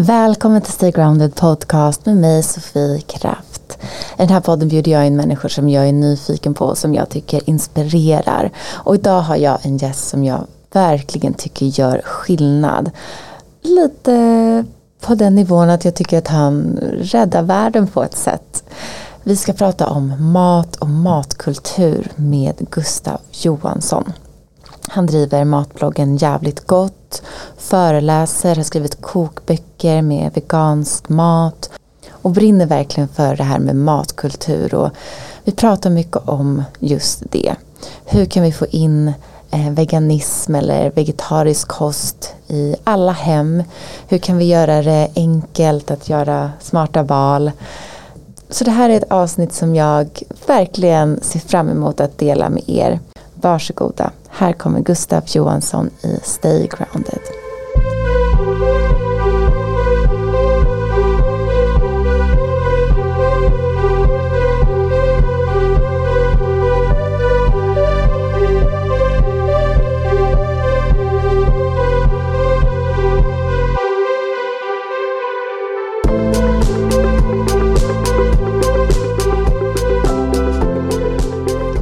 Välkommen till Stay Grounded Podcast med mig Sofie Kraft. I den här podden bjuder jag in människor som jag är nyfiken på och som jag tycker inspirerar. Och idag har jag en gäst som jag verkligen tycker gör skillnad. Lite på den nivån att jag tycker att han räddar världen på ett sätt. Vi ska prata om mat och matkultur med Gustav Johansson. Han driver matbloggen Jävligt Gott, föreläser, har skrivit kokböcker med vegansk mat och brinner verkligen för det här med matkultur och vi pratar mycket om just det. Hur kan vi få in eh, veganism eller vegetarisk kost i alla hem? Hur kan vi göra det enkelt att göra smarta val? Så det här är ett avsnitt som jag verkligen ser fram emot att dela med er. Varsågoda, här kommer Gustav Johansson i Stay Grounded.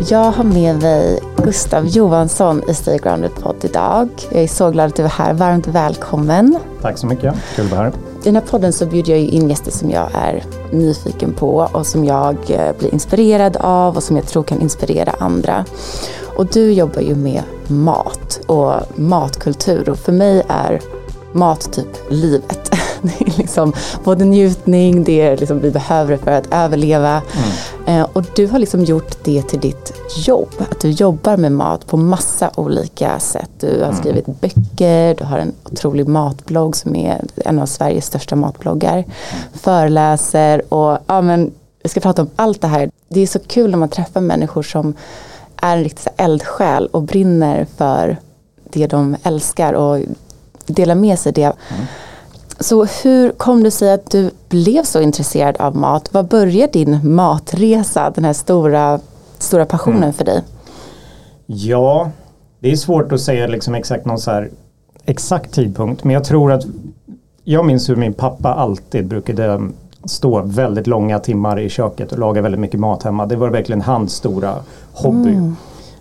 Jag har med mig Gustav Johansson i Stay Grounded Podd idag. Jag är så glad att du är här. Varmt välkommen. Tack så mycket. Kul att vara här. I den här podden så bjuder jag in gäster som jag är nyfiken på och som jag eh, blir inspirerad av och som jag tror kan inspirera andra. Och du jobbar ju med mat och matkultur och för mig är mat typ livet. Det är liksom både njutning, det är liksom vi behöver det för att överleva. Mm. Eh, och du har liksom gjort det till ditt jobb. Att du jobbar med mat på massa olika sätt. Du har mm. skrivit böcker, du har en otrolig matblogg som är en av Sveriges största matbloggar. Mm. Föreläser och ja men vi ska prata om allt det här. Det är så kul när man träffar människor som är en riktig eldsjäl och brinner för det de älskar och delar med sig det. Mm. Så hur kom det sig att du blev så intresserad av mat? Vad började din matresa, den här stora, stora passionen mm. för dig? Ja, det är svårt att säga liksom exakt någon så här exakt tidpunkt. Men jag tror att jag minns hur min pappa alltid brukade stå väldigt långa timmar i köket och laga väldigt mycket mat hemma. Det var verkligen hans stora hobby. Mm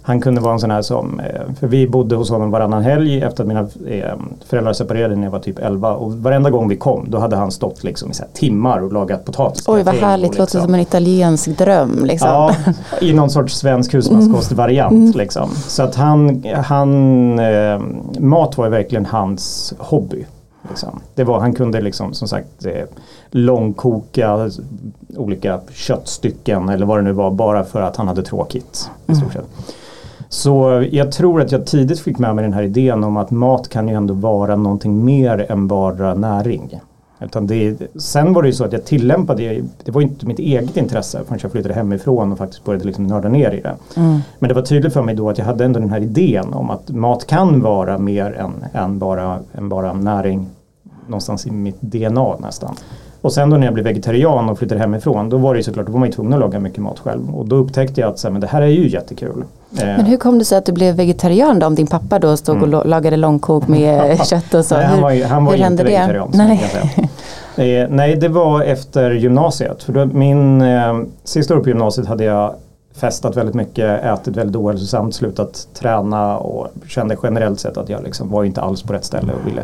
han kunde vara en sån här som, eh, för vi bodde hos honom varannan helg efter att mina eh, föräldrar separerade när jag var typ 11 och varenda gång vi kom då hade han stått liksom i så timmar och lagat potatis. Oj vad härligt, liksom. låter som en italiensk dröm. Liksom. Ja, i någon sorts svensk husmanskostvariant. Mm. Liksom. Så att han, han eh, mat var verkligen hans hobby. Liksom. Det var, han kunde liksom som sagt eh, långkoka olika köttstycken eller vad det nu var bara för att han hade tråkigt. Mm. Så jag tror att jag tidigt fick med mig den här idén om att mat kan ju ändå vara någonting mer än bara näring. Utan det, sen var det ju så att jag tillämpade, det var inte mitt eget intresse förrän jag flyttade hemifrån och faktiskt började liksom nörda ner i det. Mm. Men det var tydligt för mig då att jag hade ändå den här idén om att mat kan vara mer än, än, bara, än bara näring någonstans i mitt DNA nästan. Och sen då när jag blev vegetarian och flyttade hemifrån då var det ju såklart, då var man ju tvungen att laga mycket mat själv. Och då upptäckte jag att så här, men det här är ju jättekul. Men hur kom det sig att du blev vegetarian då? Om din pappa då stod mm. och lagade långkok med kött och så. Nej, han var ju, han var hur ju inte vegetarian. Nej. Eh, nej, det var efter gymnasiet. För då, min eh, sista år på gymnasiet hade jag festat väldigt mycket, ätit väldigt ohälsosamt, slutat träna och kände generellt sett att jag liksom var inte alls på rätt ställe och ville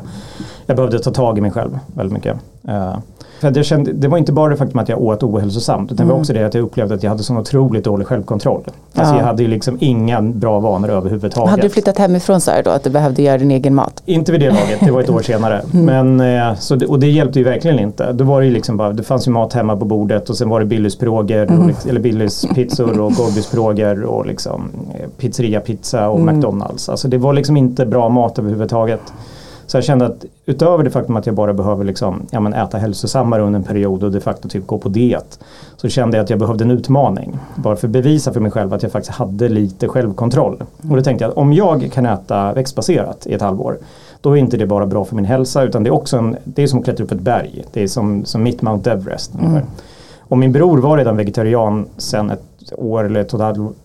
jag behövde ta tag i mig själv väldigt mycket. För jag kände, det var inte bara det faktum att jag åt ohälsosamt utan mm. det var mm. också det att jag upplevde att jag hade sån otroligt dålig självkontroll. Alltså ja. jag hade ju liksom inga bra vanor överhuvudtaget. Hade du flyttat hemifrån så här då att du behövde göra din egen mat? Inte vid det laget, det var ett år senare. Mm. Men, uh, så det, och det hjälpte ju verkligen inte. Då var det, liksom bara, det fanns ju mat hemma på bordet och sen var det Billys piroger, mm. eller Billys pizzor och Gorbys piroger och liksom eh, pizzeria pizza och mm. McDonalds. Alltså det var liksom inte bra mat överhuvudtaget. Så jag kände att utöver det faktum att jag bara behöver liksom, ja, men äta hälsosammare under en period och de facto typ gå på diet. Så kände jag att jag behövde en utmaning. Bara för att bevisa för mig själv att jag faktiskt hade lite självkontroll. Och då tänkte jag att om jag kan äta växtbaserat i ett halvår. Då är inte det bara bra för min hälsa utan det är också en, det är som att klättra upp ett berg. Det är som, som mitt Mount Everest. Mm. Och min bror var redan vegetarian sedan ett år eller ett och ett halvt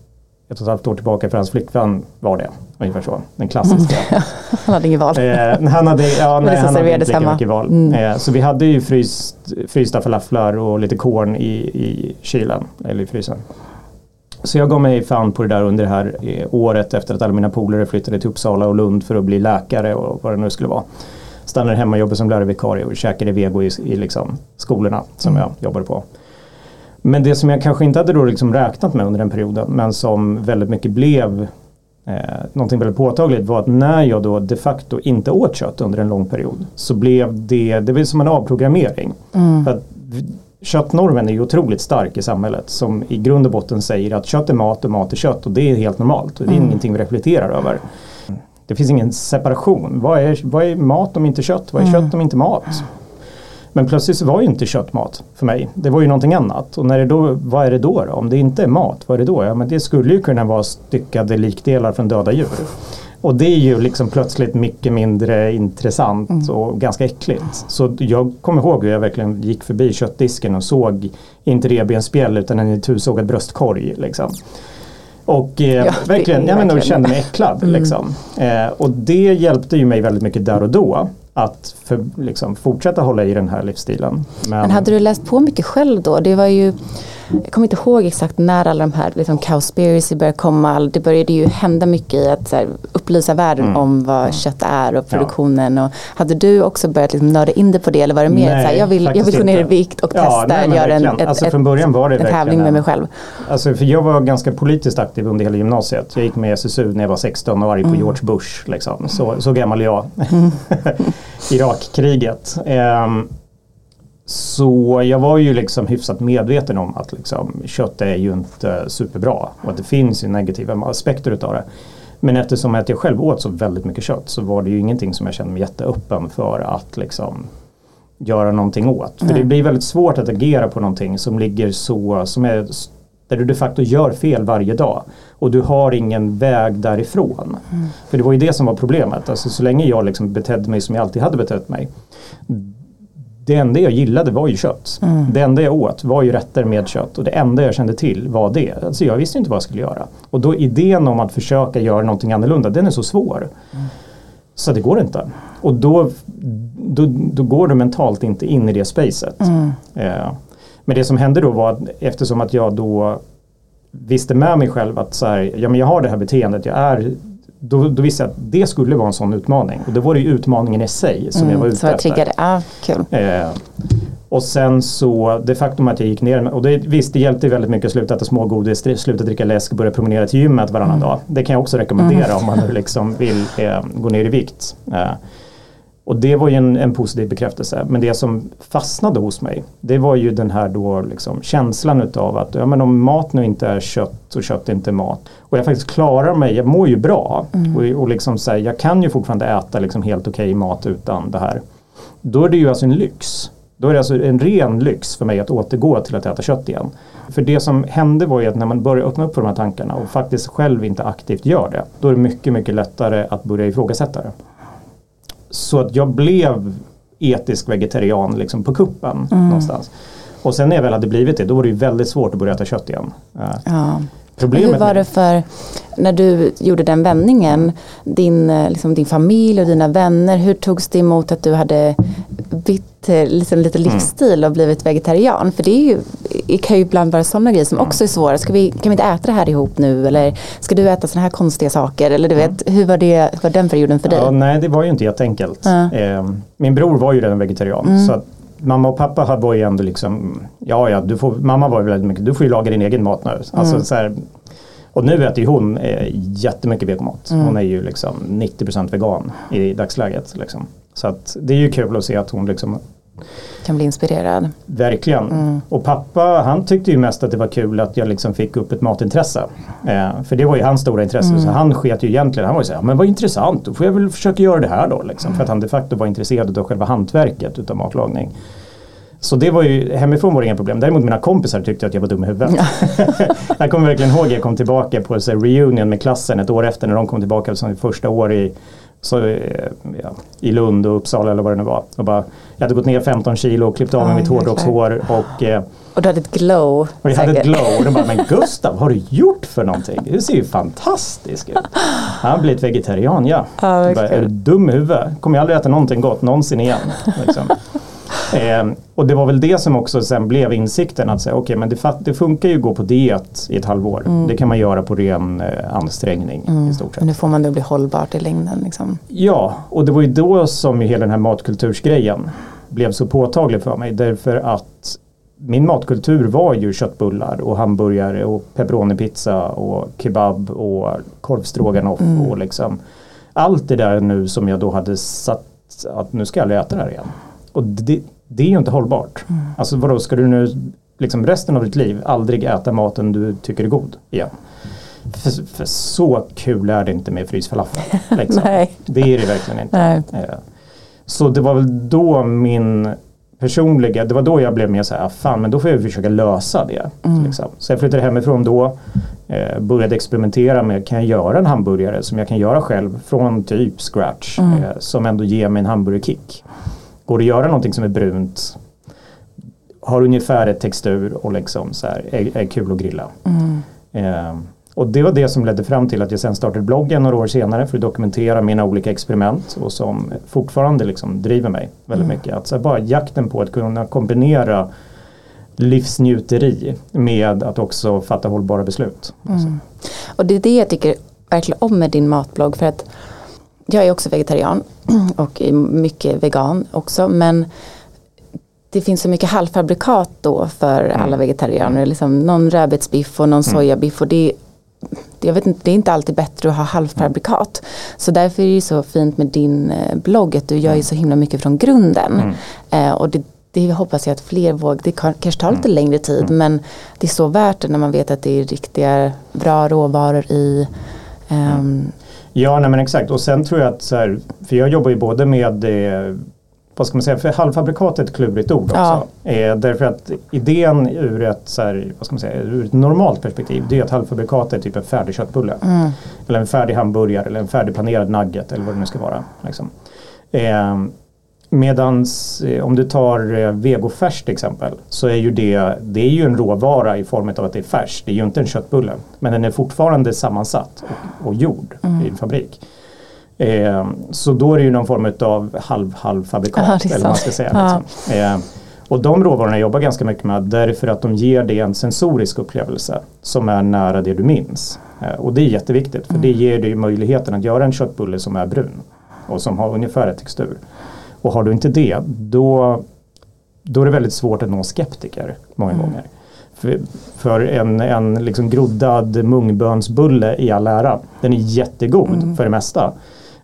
ett och ett halvt år tillbaka för hans flickvän var det. Ungefär så, den klassiska. han hade inget val. Eh, han hade, ja, nej, han hade inte lika mycket val. Mm. Eh, så vi hade ju fryst, frysta falaflar och lite korn i, i kylen, eller i frysen. Så jag gav mig fan på det där under det här eh, året efter att alla mina polare flyttade till Uppsala och Lund för att bli läkare och vad det nu skulle vara. Stannade hemma och jobbade som lärarvikarie och käkade vego i, i liksom skolorna som mm. jag jobbade på. Men det som jag kanske inte hade då liksom räknat med under den perioden men som väldigt mycket blev eh, någonting väldigt påtagligt var att när jag då de facto inte åt kött under en lång period så blev det, det var som en avprogrammering. Mm. För att köttnormen är ju otroligt stark i samhället som i grund och botten säger att kött är mat och mat är kött och det är helt normalt och det är mm. ingenting vi reflekterar över. Det finns ingen separation. Vad är, vad är mat om inte kött? Vad är mm. kött om inte mat? Men plötsligt var ju inte kött mat för mig. Det var ju någonting annat. Och när det då, vad är det då, då? Om det inte är mat, vad är det då? Ja, men det skulle ju kunna vara styckade likdelar från döda djur. Och det är ju liksom plötsligt mycket mindre intressant mm. och ganska äckligt. Så jag kommer ihåg hur jag verkligen gick förbi köttdisken och såg inte revbensspjäll utan en itusågad bröstkorg. Liksom. Och eh, ja, verkligen, jag menar, kände mig äcklad. Mm. Liksom. Eh, och det hjälpte ju mig väldigt mycket där och då att för, liksom, fortsätta hålla i den här livsstilen. Men, Men hade du läst på mycket själv då? Det var ju jag kommer inte ihåg exakt när alla de här liksom, cowspiracy började komma. Det började ju hända mycket i att här, upplysa världen mm. om vad mm. kött är och produktionen. Ja. Och hade du också börjat liksom, nörda in dig på det eller var det mer nej, så här, jag vill, jag vill gå ner i vikt och ja, testa göra en, ett, alltså, från början var det en tävling med mig själv? Alltså, för jag var ganska politiskt aktiv under hela gymnasiet. Jag gick med i SSU när jag var 16 och arg på mm. George Bush. Liksom. Så, så gammal är jag. Mm. Irakkriget. Um, så jag var ju liksom hyfsat medveten om att liksom, kött är ju inte superbra och att det finns ju negativa aspekter utav det. Men eftersom att jag själv åt så väldigt mycket kött så var det ju ingenting som jag kände mig jätteöppen för att liksom göra någonting åt. För det blir väldigt svårt att agera på någonting som ligger så, som är där du de facto gör fel varje dag och du har ingen väg därifrån. Mm. För det var ju det som var problemet. Alltså, så länge jag liksom betedde mig som jag alltid hade betett mig det enda jag gillade var ju kött. Mm. Det enda jag åt var ju rätter med kött och det enda jag kände till var det. Alltså jag visste inte vad jag skulle göra. Och då idén om att försöka göra någonting annorlunda, den är så svår. Mm. Så det går inte. Och då, då, då, går du mentalt inte in i det spacet. Mm. Eh, men det som hände då var att eftersom att jag då visste med mig själv att så här, ja, men jag har det här beteendet, jag är då, då visste jag att det skulle vara en sån utmaning. Och då var det ju utmaningen i sig som mm, jag var ute efter. Triggade. Ah, cool. Eh, och sen så det faktum att jag gick ner, och det, visst det hjälpte väldigt mycket att sluta äta smågodis, sluta dricka läsk börja promenera till gymmet varannan mm. dag. Det kan jag också rekommendera mm. om man nu liksom vill eh, gå ner i vikt. Eh, och det var ju en, en, positiv bekräftelse. Men det som fastnade hos mig det var ju den här då liksom känslan utav att ja, men om mat nu inte är kött och kött inte mat och jag faktiskt klarar mig, jag mår ju bra mm. och, och liksom så här, jag kan ju fortfarande äta liksom helt okej okay mat utan det här. Då är det ju alltså en lyx. Då är det alltså en ren lyx för mig att återgå till att äta kött igen. För det som hände var ju att när man börjar öppna upp för de här tankarna och faktiskt själv inte aktivt gör det, då är det mycket, mycket lättare att börja ifrågasätta det. Så att jag blev etisk vegetarian liksom på kuppen mm. någonstans. Och sen när jag väl hade blivit det, då var det ju väldigt svårt att börja äta kött igen. Ja. Problemet Hur var det för, när du gjorde den vändningen, din, eh, liksom, din familj och dina vänner, hur togs det emot att du hade bytt eh, liksom, lite mm. livsstil och blivit vegetarian? För det, är ju, det kan ju ibland vara sådana grejer som också är svåra. Ska vi, kan vi inte äta det här ihop nu? Eller ska du äta sådana här konstiga saker? Eller du vet, hur var, det, var den perioden för dig? Ja, nej, det var ju inte jätteenkelt. Mm. Eh, min bror var ju redan vegetarian. Mm. Så mamma och pappa var ju ändå liksom, ja ja, du får, mamma var ju väldigt mycket, du får ju laga din egen mat nu. Alltså, mm. så här, och nu äter ju hon eh, jättemycket vegomat. Mm. Hon är ju liksom 90% vegan i dagsläget. Liksom. Så att det är ju kul att se att hon liksom kan bli inspirerad. Verkligen. Mm. Och pappa han tyckte ju mest att det var kul att jag liksom fick upp ett matintresse. Eh, för det var ju hans stora intresse. Mm. Så han sket ju egentligen, han var ju såhär, men vad intressant, då får jag väl försöka göra det här då. Liksom. Mm. För att han de facto var intresserad av själva hantverket utav matlagning. Så det var ju, hemifrån var det inga problem. Däremot mina kompisar tyckte att jag var dum i huvudet. jag kommer verkligen ihåg, jag kom tillbaka på så reunion med klassen ett år efter när de kom tillbaka som första år i Så, eh, ja, I Lund och Uppsala eller vad det nu var. Och bara, jag hade gått ner 15 kilo och klippt av mig Ja, mitt hårdrockshår. Och, eh, Och du hade ett glow. och jag hade ett säkert. glow. Och de bara, men Gustav, vad har du gjort för någonting? Du ser ju fantastisk ut. Han har blivit vegetarian, ja. Jag bara, är du dum i huvudet? Kommer jag aldrig äta någonting gott någonsin igen. Liksom. Eh, och det var väl det som också sen blev insikten att säga, okej men det, det funkar ju att gå på diet i ett halvår. Mm. Det kan man göra på ren eh, ansträngning i stort sett. Men nu får man det att bli hållbart i längden. Liksom. Ja, och det var ju då som hela den här matkultursgrejen blev så påtaglig för mig. Därför att min matkultur var ju köttbullar och hamburgare och pepperoni-pizza och kebab och korvstroganoff och liksom allt det där nu som jag då hade satt att nu ska jag aldrig äta det här igen. Och det, det är ju inte hållbart. Alltså vadå, ska du nu liksom resten av ditt liv aldrig äta maten du tycker är god igen? För, för så kul är det inte med frysfalafel. Liksom. Nej. Det är det verkligen inte. Nej. Eh, Så det var väl då min personliga, det var då jag blev mer så här, "Ah, fan men då får jag försöka lösa det. Liksom. Så jag flyttade hemifrån då, eh, började experimentera med, kan jag göra en hamburgare som jag kan göra själv från typ scratch, eh, som ändå ger mig en hamburgerkick. Går det att göra någonting som är brunt, har ungefär ett textur och liksom så här, är, är kul att grilla. Eh, och det var det som ledde fram till att jag sen startade bloggen några år senare för att dokumentera mina olika experiment och som fortfarande liksom driver mig väldigt mycket. Att så här, bara jakten på att kunna kombinera livsnjuteri med att också fatta hållbara beslut. Och det är det jag tycker verkligen om med din matblogg. För att jag är också vegetarian och mycket vegan också. Men det finns så mycket halvfabrikat då för alla vegetarianer. Liksom någon rödbetsbiff och någon sojabiff. Och det, jag vet inte, det är inte alltid bättre att ha halvfabrikat. Så därför är det så fint med din eh, blogg. Att du gör ju så himla mycket från grunden. Eh, och det, det hoppas jag att fler vågar. Det kan, kanske tar lite längre tid. Men det är så värt det när man vet att det är riktiga bra råvaror i. Ehm, Ja, nej men exakt. Och sen tror jag att så här, för jag jobbar ju både med eh, vad ska man säga, för halvfabrikat är ett klurigt ord också. Ja. Eh, därför att idén ur ett, så här, vad ska man säga, ur ett normalt perspektiv det är att halvfabrikat är typ en färdig köttbulle. Eller en färdig hamburgare eller en färdigplanerad nugget eller vad det nu ska vara. Liksom. Eh, Medans eh, om du tar eh, vegofärs till exempel så är ju det, det är ju en råvara i form av att det är färs. Det är ju inte en köttbulle. Men den är fortfarande sammansatt och, och gjord i en fabrik. Eh, så då är det ju någon form av halv, halvfabrikat. Ja, det är eller vad man ska säga. Ja. Liksom. Eh, och de råvarorna jobbar ganska mycket med därför att de ger dig en sensorisk upplevelse som är nära det du minns. Eh, och det är jätteviktigt för det ger dig möjligheten att göra en köttbulle som är brun och som har ungefär textur. Och har du inte det då, då är det väldigt svårt att nå skeptiker många gånger. För, för en, en liksom groddad mungbönsbulle i all ära, den är jättegod för det mesta.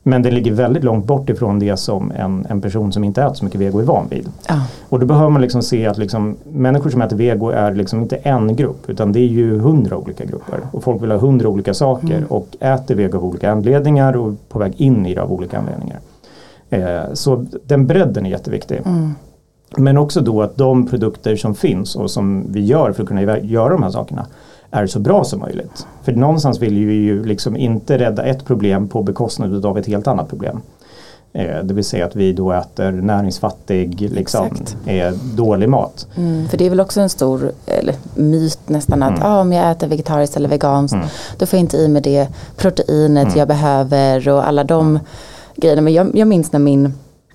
Men den ligger väldigt långt bort ifrån det som en, en person som inte äter så mycket vego är van vid. ja. Och då behöver man liksom se att liksom, människor som äter vego är liksom inte en grupp utan det är ju hundra olika grupper. Och folk vill ha hundra olika saker och äter vego av olika anledningar och på väg in i det av olika anledningar. Eh, så den bredden är jätteviktig. Men också då att de produkter som finns och som vi gör för att kunna göra de här sakerna är så bra som möjligt. För någonstans vill vi ju liksom inte rädda ett problem på bekostnad av ett helt annat problem. Eh, det vill säga att vi då äter näringsfattig, liksom, Exakt. eh, dålig mat. Mm, för det är väl också en stor eller, myt nästan att ah, om jag äter vegetariskt eller veganskt då får jag inte i mig det proteinet jag behöver och alla de grejerna. Men jag, jag minns när min,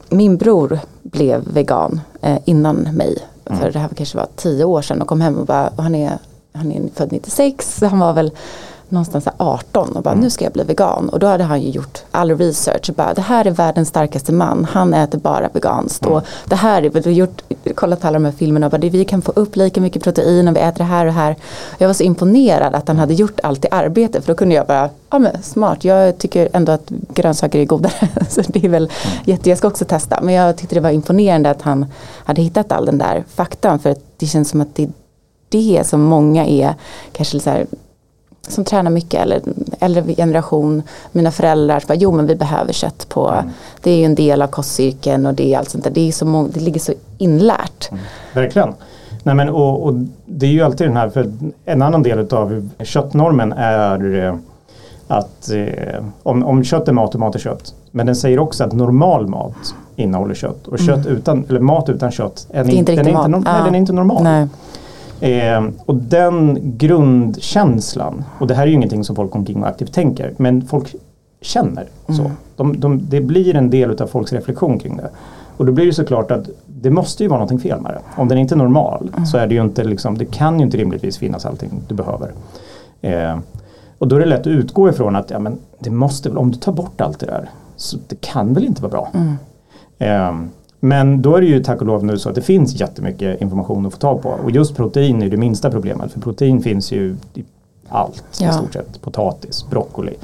min bror blev vegan eh, innan mig. För det här kanske var tio år sedan och kom hem och bara, han är, han är född 96 så han var väl någonstans så här 18 och bara nu ska jag bli vegan. Och då hade han ju gjort all research. Bara, det här är världens starkaste man. Han äter bara veganskt. Och det här är, har gjort, kollat alla de här filmerna och bara, det, vi kan få upp lika mycket protein om vi äter det här och här. Jag var så imponerad att han hade gjort allt det arbete. För då kunde jag bara, ja men smart. Jag tycker ändå att grönsaker är godare. så det är väl jätte, jag ska också testa. Men jag tyckte det var imponerande att han hade hittat all den där faktan. För det känns som att det är det som många är kanske så här som tränar mycket eller äldre generation, mina föräldrar, bara, jo men vi behöver kött på, det är ju en del av kostcirkeln och det är allt sånt där, det, är så många, det ligger så inlärt. Verkligen. Nej, men, och, och det är ju alltid den här, för en annan del av köttnormen är eh, att eh, om, om kött är mat och mat är kött. Men den säger också att normal mat innehåller kött. Och kött Mm. utan, eller mat utan kött är är inte den, är inte, mat. no- nej, den är inte normal. Nej. Eh, och den grundkänslan, och det här är ju ingenting som folk omkring och aktivt tänker, men folk känner så. Mm. De, de, det blir en del av folks reflektion kring det. Och då blir det såklart att det måste ju vara någonting fel med det. Om den inte är normal Mm. så är det ju inte liksom, det kan ju inte rimligtvis finnas allting du behöver. Eh, och då är det lätt att utgå ifrån att ja, men det måste väl, om du tar bort allt det där, så det kan väl inte vara bra. Mm. Eh, men då är det ju tack och lov nu så att det finns jättemycket information att få tag på. Och just protein är det minsta problemet. För protein finns ju i allt Ja. i stort sett. Potatis, broccoli.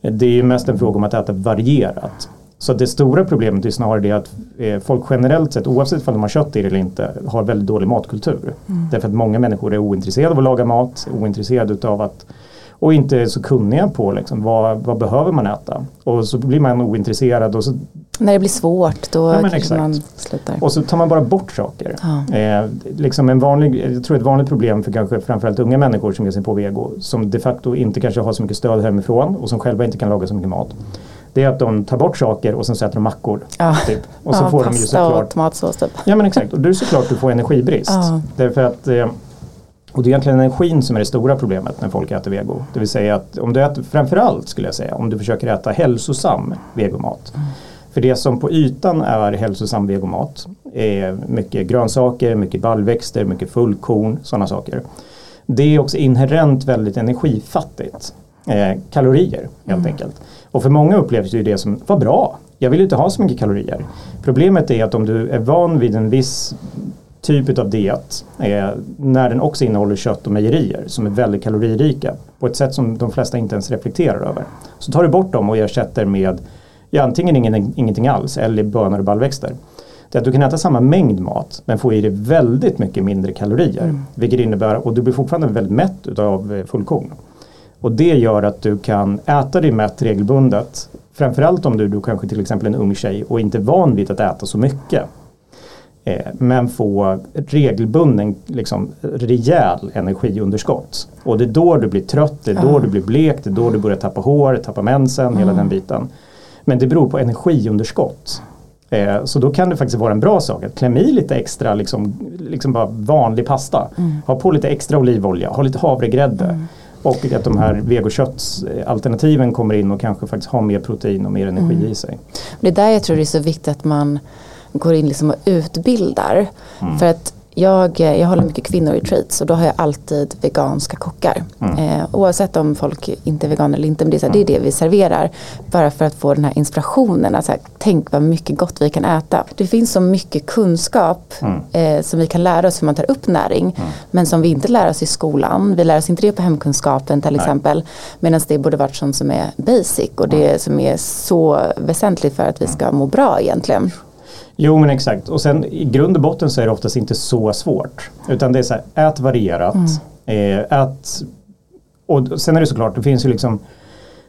Det är ju mest en fråga om att äta varierat. Så det stora problemet är snarare det att eh, folk generellt sett, oavsett om de har kött i det eller inte, har väldigt dålig matkultur. Därför att många människor är ointresserade av att laga mat, ointresserade utav att och inte är så kunniga på liksom, vad, vad behöver man äta. Och så blir man ointresserad och så När det blir svårt då men kanske man slutar. och så tar man bara bort saker. Ja. Eh, liksom en vanlig, jag tror ett vanligt problem för kanske framförallt unga människor som ger sig på vego som de facto inte kanske har så mycket stöd hemifrån och som själva inte kan laga så mycket mat. Det är att de tar bort saker och sen sätter de mackor. Ja. Typ. Och så ja, får de ju pasta och såklart tomatsås typ. Ja men exakt, och det såklart du får energibrist. Ja. Därför att eh, och det är egentligen energin som är det stora problemet när folk äter vego. Det vill säga att om du äter, framförallt skulle jag säga, om du försöker äta hälsosam vegomat. För det som på ytan är hälsosam vegomat är mycket grönsaker, mycket baljväxter, mycket fullkorn, sådana saker. Det är också inherent väldigt energifattigt. Eh, kalorier helt enkelt. Och för många upplevs det ju det som, vad bra, jag vill inte ha så mycket kalorier. Problemet är att om du är van vid en viss typ av diet eh, när den också innehåller kött och mejerier som är väldigt kaloririka på ett sätt som de flesta inte ens reflekterar över. Så tar du bort dem och ersätter med ja, antingen ingen, ingenting alls eller bönor och baljväxter. Det är att du kan äta samma mängd mat men få i dig väldigt mycket mindre kalorier. Vilket innebär, och du blir fortfarande väldigt mätt utav eh, fullkorn. Och det gör att du kan äta dig mätt regelbundet. Framförallt om du, du kanske till exempel är en ung tjej och inte är van vid att äta så mycket. Eh, men få regelbunden, liksom, rejäl energiunderskott. Och det är då du blir trött, det är då Ja. du blir blek, det är då du börjar tappa hår, tappa mensen, hela den biten. Men det beror på energiunderskott. Eh, så då kan det faktiskt vara en bra sak att klämma i lite extra, liksom, liksom bara vanlig pasta. Ha på lite extra olivolja, ha lite havregrädde. Och att de här vegoköttsalternativen kommer in och kanske faktiskt har mer protein och mer energi i sig. Det är där jag tror det är så viktigt att man går in liksom och utbildar. Mm. För att jag, jag håller mycket kvinnor i retreats och då har jag alltid veganska kockar. Mm. Eh, oavsett om folk inte är veganer eller inte. Men det är, så här, det är det vi serverar. Bara för att få den här inspirationen. Att så här, tänk vad mycket gott vi kan äta. Det finns så mycket kunskap Mm. eh, som vi kan lära oss hur man tar upp näring. Men som vi inte lär oss i skolan. Vi lär oss inte det på hemkunskapen till exempel. Medan det borde varit sånt som är basic. Och det som är så väsentligt för att vi ska må bra egentligen. Jo men exakt och sen i grund och botten så är det oftast inte så svårt. Utan det är så här, ät varierat. Eh, ät, och sen är det såklart, det finns ju liksom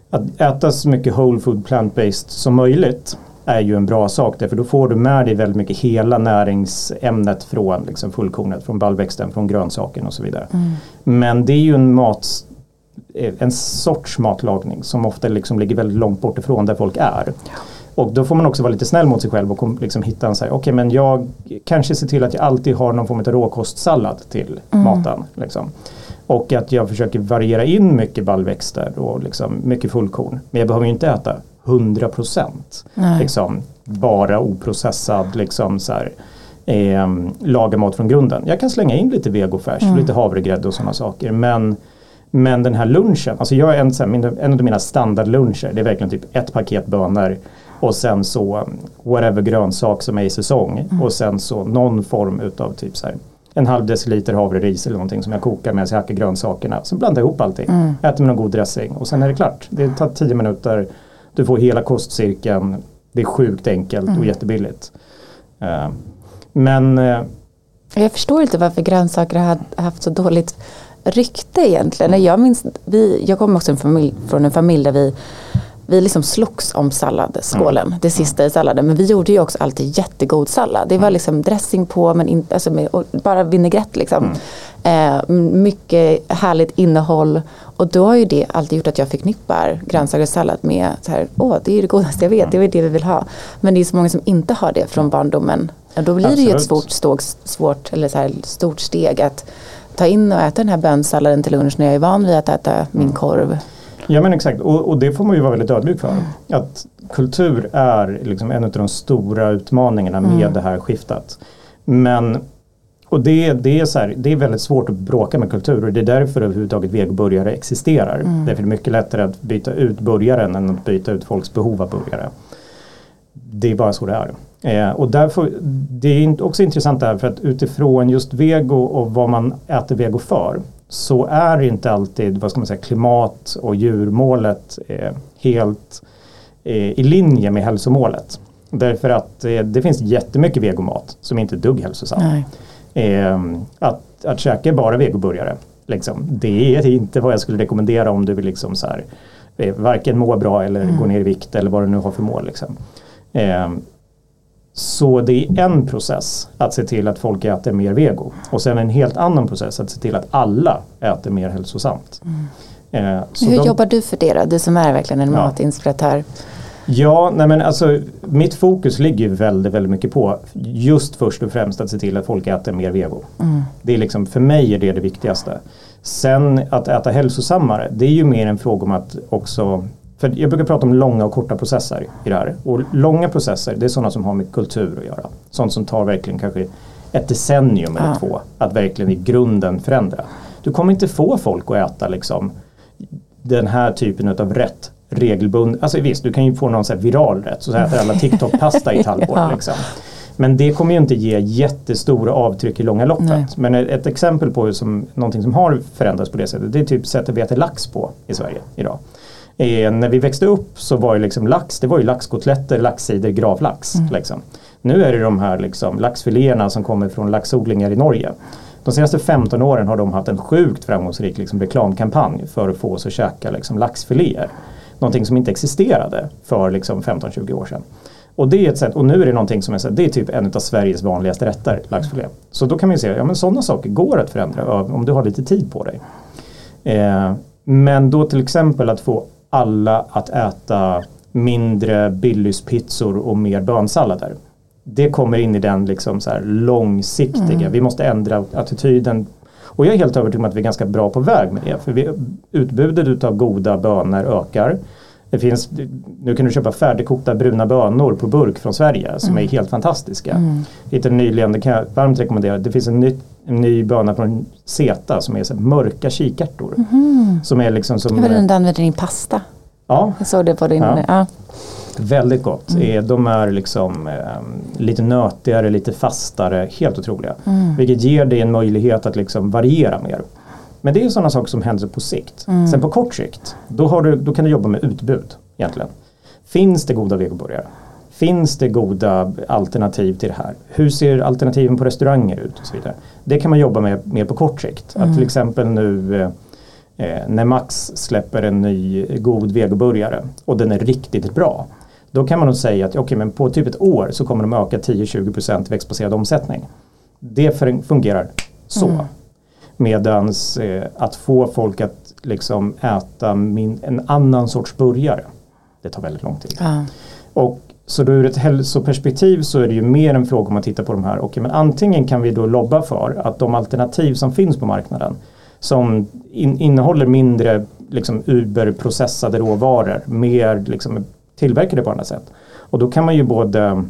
att äta så mycket whole food plant-based som möjligt är ju en bra sak därför då får du med dig väldigt mycket hela näringsämnet från liksom fullkornet, från baljväxten, från grönsaken och så vidare. Men det är ju en mat eh, en sorts matlagning som ofta liksom ligger väldigt långt bort ifrån där folk är. Och då får man också vara lite snäll mot sig själv och liksom hitta en så här, okej men jag kanske ser till att jag alltid har någon form av råkostsallad till maten. Liksom. Och att jag försöker variera in mycket baljväxter och liksom mycket fullkorn. Men jag behöver ju inte äta 100% Nej. liksom, bara oprocessad liksom så här, eh, laga mat från grunden. Jag kan slänga in lite vegofärs, lite havregrädde och sådana saker. Men, men den här lunchen, alltså jag är en, så här, min, en av mina standardluncher, det är verkligen typ ett paket bönor och sen så whatever grönsak som är i säsong och sen så någon form utav typ så här en halv deciliter havreris eller någonting som jag kokar medan jag hackar grönsakerna. Så blandar jag ihop allting. Äter med någon god dressing och sen är det klart. Det tar tio minuter. Du får hela kostcirkeln. Det är sjukt enkelt och jättebilligt. Eh, men eh, Jag förstår inte varför grönsaker har haft så dåligt rykte egentligen. Jag, minns, vi, jag kommer också en familj, från en familj där vi vi liksom slogs om salladsskålen, mm. det sista i salladen. Men vi gjorde ju också alltid jättegod sallad. Det var mm. liksom dressing på men inte, alltså med, bara vinägrett liksom. Mm. Eh, mycket härligt innehåll. Och då har ju det alltid gjort att jag förknippar grönsakssallad med så här, åh det är det godaste jag vet, det är det vi vill ha. Men det är så många som inte har det från barndomen. Och då blir Absolut. det ju ett svårt, ståg, svårt, eller så här, stort steg att ta in och äta den här bönsalladen till lunch när jag är van vid att äta min mm. korv. Ja men exakt och, och, det får man ju vara väldigt ödmjuk för. Att kultur är liksom en av de stora utmaningarna med mm. det här skiftet. Men och det, det, är så här, det är väldigt svårt att bråka med kultur och det är därför överhuvudtaget vegoburgare existerar. Mm. Därför är det mycket lättare att byta ut burgaren än att byta ut folks behov av burgare. Det är bara så det är. Eh, och därför, det är också intressant där för att utifrån just vego och vad man äter vego för så är inte alltid vad ska man säga, klimat och djurmålet eh, helt eh, i linje med hälsomålet. Därför att eh, det finns jättemycket vegomat som inte är dugg hälsosam. Ehm, att, att käka bara vegoburgare, liksom, det är inte vad jag skulle rekommendera om du vill liksom så här, varken må bra eller mm. gå ner i vikt eller vad du nu har för mål. Liksom. Så det är en process att se till att folk äter mer vego och sen en helt annan process att se till att alla äter mer hälsosamt. Mm. Eh, Hur de, jobbar du för det då? Du som är verkligen en ja. matinspiratör. Ja, nej men alltså mitt fokus ligger väldigt, väldigt mycket på just först och främst att se till att folk äter mer vego. Mm. Det är liksom, för mig är det det viktigaste. Sen att äta hälsosammare, det är ju mer en fråga om att också för jag brukar prata om långa och korta processer i det här. Och långa processer det är sådana som har med kultur att göra. Sånt som tar verkligen kanske ett decennium eller ja. två att verkligen i grunden förändra. Du kommer inte få folk att äta liksom den här typen av rätt regelbundet. Alltså visst, du kan ju få någon så viral rätt. Så äter alla TikTok-pasta i ett halvår. ja. liksom. Men det kommer ju inte ge jättestora avtryck i långa loppet. Nej. Men ett exempel på som, någonting som har förändrats på det sättet det är typ sättet vi äter lax på i Sverige idag. Eh, när vi växte upp så var ju liksom lax, det var ju laxkotletter, laxsidor, gravlax. Mm. Liksom. Nu är det de här liksom, laxfiléerna som kommer från laxodlingar i Norge. De senaste 15 åren har de haft en sjukt framgångsrik liksom, reklamkampanj för att få oss att käka liksom, laxfiléer. Någonting som inte existerade för liksom, 15-20 år sedan. Och det är ett sätt, och nu är det någonting som är, det är typ en av Sveriges vanligaste rätter, laxfilé. Så då kan man ju säga, ja men sådana saker går att förändra om du har lite tid på dig. Eh, men då till exempel att få alla att äta mindre Billys-pizzor och mer bönsallader. Det kommer in i den liksom så långsiktiga, mm. vi måste ändra attityden. Och jag är helt övertygad om att vi är ganska bra på väg med det. För vi, utbudet av goda bönor ökar. Det finns, nu kan du köpa färdigkokta bruna bönor på burk från Sverige som mm. är helt fantastiska. Mm. Hittade nyligen, det kan jag varmt rekommendera, det finns en ny, en ny böna från Zeta som är så mörka kikärtor. Mm. Som är liksom som... Det var den du använder i din pasta. Ja. Jag såg det på din... Ja. ja. Väldigt gott. Mm. Eh, de är liksom eh, lite nötigare, lite fastare, helt otroliga. Mm. Vilket ger dig en möjlighet att liksom variera mer. Men det är sådana saker som händer på sikt. Mm. Sen på kort sikt, då, du, då, kan du jobba med utbud egentligen. Finns det goda vegoburgare? Finns det goda alternativ till det här? Hur ser alternativen på restauranger ut? och så vidare. Det kan man jobba med mer på kort sikt. Mm. Att till exempel nu eh, eh, när Max släpper en ny god vegoburgare och den är riktigt bra. Då kan man nog säga att okay, men på typ ett år så kommer de öka 10-20% växtbaserad omsättning. Det fungerar så. Mm. Medans eh, att få folk att liksom äta min, en annan sorts burgare, det tar väldigt lång tid. Ja. Och så då ur ett hälsoperspektiv så är det ju mer en fråga om att titta på de här. Okay, men antingen kan vi då lobba för att de alternativ som finns på marknaden som in, innehåller mindre liksom, Uber-processade råvaror, mer liksom, tillverkade på andra sätt. Och då kan man ju både,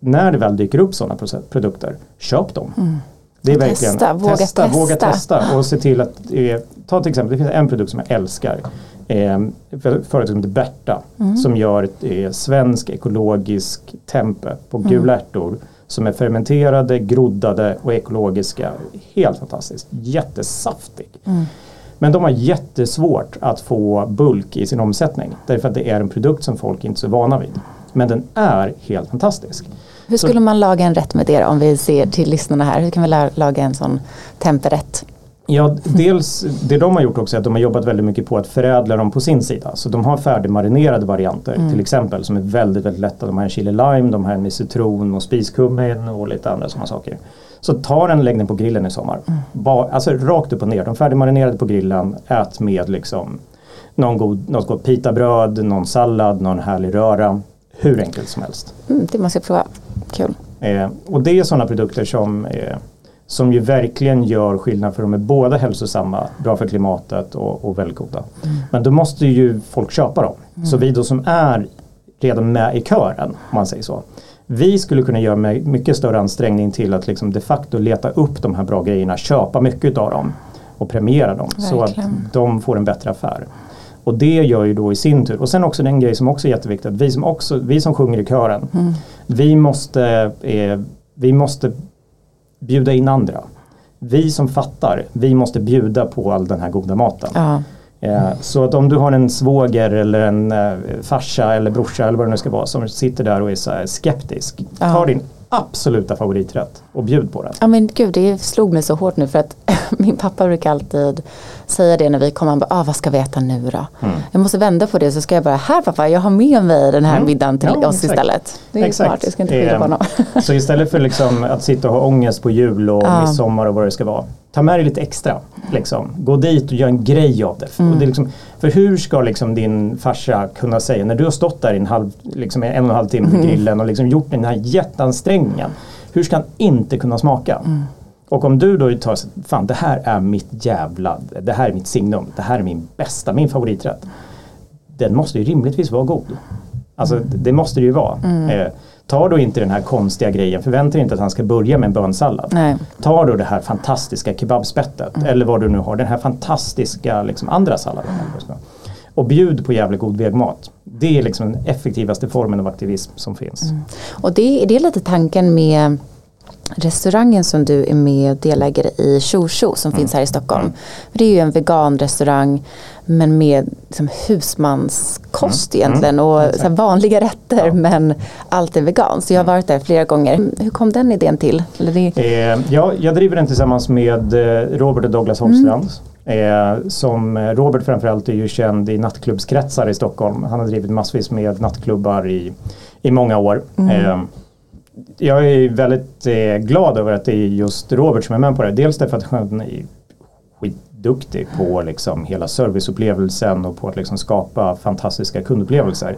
när det väl dyker upp sådana produkter, köp dem. Mm. Det är verkligen testa, våga testa, testa. Våga testa och se till att, eh, ta till exempel, det finns en produkt som jag älskar. Eh, företag som heter Berta mm. som gör ett eh, svensk ekologisk tempe på mm. gula ärtor som är fermenterade, groddade och ekologiska. Helt fantastiskt, jättesaftig. Mm. Men de har jättesvårt att få bulk i sin omsättning därför att det är en produkt som folk inte är så vana vid. Men den är helt fantastisk. Hur skulle man laga en rätt med det om vi ser till lyssnarna här? Hur kan vi laga en sån temperrätt? Ja, dels det de har gjort också är att de har jobbat väldigt mycket på att förädla dem på sin sida. Så de har färdigmarinerade varianter mm. till exempel som är väldigt, väldigt lätta. De har en chili lime, de har en med citron och spiskummin och lite andra sådana saker. Så ta den, lägg den på grillen i sommar. Mm. Ba, alltså rakt upp och ner. De färdigmarinerade på grillen, ät med liksom någon god, något gott pitabröd, någon sallad, någon härlig röra. Hur enkelt som helst. Mm, det måste jag prova. Kul. Eh, och det är sådana produkter som eh, som ju verkligen gör skillnad för de är båda hälsosamma, bra för klimatet och, och väldigt goda. Mm. Men då måste ju folk köpa dem. Mm. Så vi då som är redan med i kören, om man säger så. Vi skulle kunna göra med mycket större ansträngning till att liksom de facto leta upp de här bra grejerna, köpa mycket av dem och premiera dem verkligen. så att de får en bättre affär. Och det gör ju då i sin tur, och sen också den grej som också är jätteviktig, att vi som, också, vi som sjunger i kören, mm. vi, måste, eh, vi måste bjuda in andra. Vi som fattar, vi måste bjuda på all den här goda maten. Ja. Eh, så att om du har en svåger eller en eh, farsa eller brorsa eller vad det nu ska vara som sitter där och är så skeptisk. Ja. Ta din absoluta favoriträtt och bjud på den. Ja men gud det slog mig så hårt nu för att min pappa brukar alltid säga det när vi kommer. Han bara, ah, vad ska vi äta nu då? Mm. Jag måste vända på det så ska jag bara, här pappa jag har med mig den här mm. middagen till ja, oss exakt. istället. Det är exakt. smart, jag ska inte skylla på honom. så istället för liksom att sitta och ha ångest på jul och ja. midsommar och vad det ska vara. Ta med dig lite extra. Liksom. Gå dit och gör en grej av det. Mm. Och det är liksom, för hur ska liksom din farsa kunna säga, när du har stått där i en, halv, liksom en och en halv timme på mm. grillen och liksom gjort den här jätteansträngningen. Hur ska han inte kunna smaka? Mm. Och om du då tar, fan det här är mitt jävla, det här är mitt signum, det här är min bästa, min favoriträtt. Den måste ju rimligtvis vara god. Alltså mm. det måste det ju vara. Mm. Eh, ta då inte den här konstiga grejen, förvänta dig inte att han ska börja med en bönsallad. Nej. Ta då det här fantastiska kebabspettet mm. eller vad du nu har, den här fantastiska liksom, andra salladen. Och bjud på jävligt god vägmat. Det är liksom den effektivaste formen av aktivism som finns. Mm. Och det, det är lite tanken med restaurangen som du är med och delägare i Tjo som mm. finns här i Stockholm. Mm. Det är ju en veganrestaurang men med liksom, husmanskost mm. egentligen och mm. vanliga rätter ja. men allt är veganskt. Så jag har varit där flera gånger. Hur kom den idén till? Eh, ja, jag driver den tillsammans med eh, Robert och Douglas Holmstrand. Mm. Eh, som eh, Robert framförallt är ju känd i nattklubbskretsar i Stockholm. Han har drivit massvis med nattklubbar i, i många år. Mm. Eh, jag är väldigt eh, glad över att det är just Robert som är med på det. Dels därför att han är skitduktig på liksom hela serviceupplevelsen och på att liksom skapa fantastiska kundupplevelser.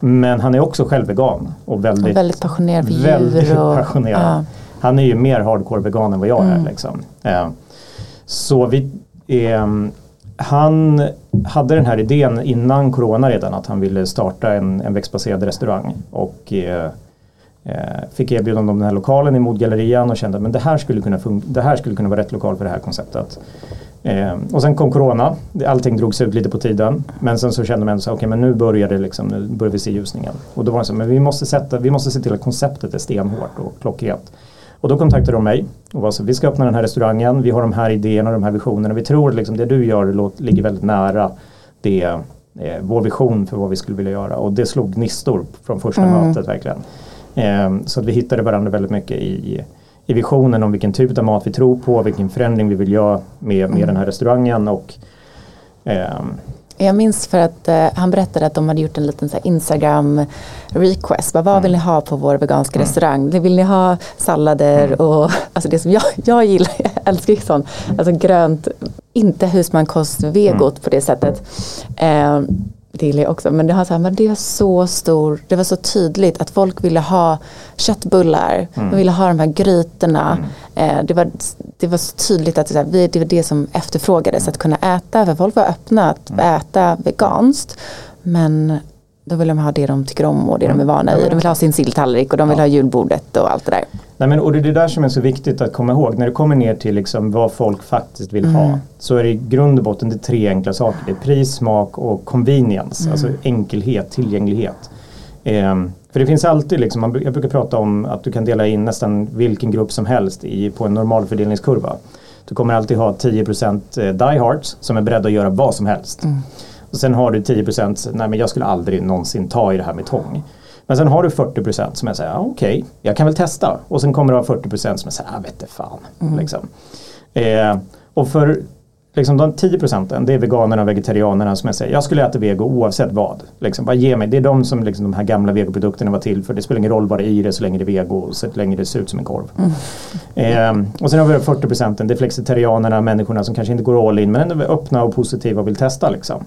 Men han är också själv vegan och väldigt, och väldigt passionerad för väldigt djur. Och, passionerad. Ja. Han är ju mer hardcore vegan än vad jag mm. är. Liksom. Eh, så vi, eh, han hade den här idén innan corona redan att han ville starta en, en växtbaserad restaurang. Och Eh, fick erbjudande om den här lokalen i Modgallerian och kände att det här skulle kunna det här skulle kunna vara rätt lokal för det här konceptet. Eh, och sen kom corona, allting drogs ut lite på tiden. Men sen så kände man att okay, nu börjar det liksom, nu börjar vi se ljusningen. Och då var det så, men vi måste, sätta, vi måste se till att konceptet är stenhårt och klockrent. Och då kontaktade de mig och var så, vi ska öppna den här restaurangen, vi har de här idéerna och de här visionerna. Vi tror att liksom det du gör ligger väldigt nära det, eh, vår vision för vad vi skulle vilja göra. Och det slog gnistor från första mm. mötet verkligen. Ehm, så att vi hittade varandra väldigt mycket i, i visionen om vilken typ av mat vi tror på, vilken förändring vi vill göra med, med den här restaurangen. Och, eh, jag minns för att eh, han berättade att de hade gjort en liten så Instagram request. Bara, vad mm. vill ni ha på vår veganska mm. restaurang? Vill ni ha sallader mm. och alltså det som jag, jag gillar, jag älskar ju sånt, alltså grönt, inte husmankost vegot mm. på det sättet. Eh, det gillar jag också. Men det, har så här, men det, var så stor, det var så tydligt att folk ville ha köttbullar. Mm. De ville ha de här grytorna. Mm. Eh, det, var, det var så tydligt att det, här, det var det som efterfrågades. Att kunna äta. För folk var öppna att mm. äta veganskt. Men då vill de ha det de tycker om och det de är vana vid. De vill ha sin silltallrik och de vill ja. ha julbordet och allt det där. Nej, men, och det är det där som är så viktigt att komma ihåg. När det kommer ner till liksom vad folk faktiskt vill mm. ha. Så är det i grund och botten det tre enkla saker. Det är pris, smak och convenience. Mm. Alltså enkelhet, tillgänglighet. Eh, för det finns alltid, liksom, jag brukar prata om att du kan dela in nästan vilken grupp som helst i, på en normalfördelningskurva. Du kommer alltid ha 10% eh, diehards som är beredda att göra vad som helst. Mm. Och sen har du 10% nej men jag skulle aldrig någonsin ta i det här med tång. Men sen har du 40% som är såhär, okej, okay, jag kan väl testa. Och sen kommer du ha 40% som är såhär, jag vet fan. Mm. Liksom. Eh, Och för liksom de 10 procenten, det är veganerna och vegetarianerna som jag säger, jag skulle äta vego oavsett vad. Liksom, bara ge mig, det är de som liksom, de här gamla vegoprodukterna var till för. Det spelar ingen roll vad det är i det så länge det är vego och så länge det ser ut som en korv. Mm. Eh, och sen har vi 40 procenten, det är flexitarianerna, människorna som kanske inte går all in men ändå är öppna och positiva och vill testa. Liksom.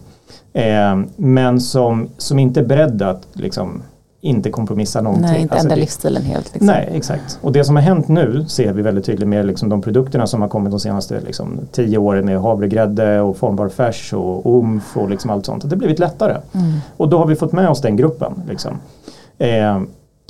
Eh, men som, som inte är beredda att liksom, inte kompromissa någonting. Nej, inte alltså ändra livsstilen helt. Liksom. Nej, exakt. Och det som har hänt nu ser vi väldigt tydligt med liksom de produkterna som har kommit de senaste liksom, tio åren med havregrädde och formbar färs och omf och liksom allt sånt. Det har blivit lättare. Mm. Och då har vi fått med oss den gruppen. Liksom. Eh,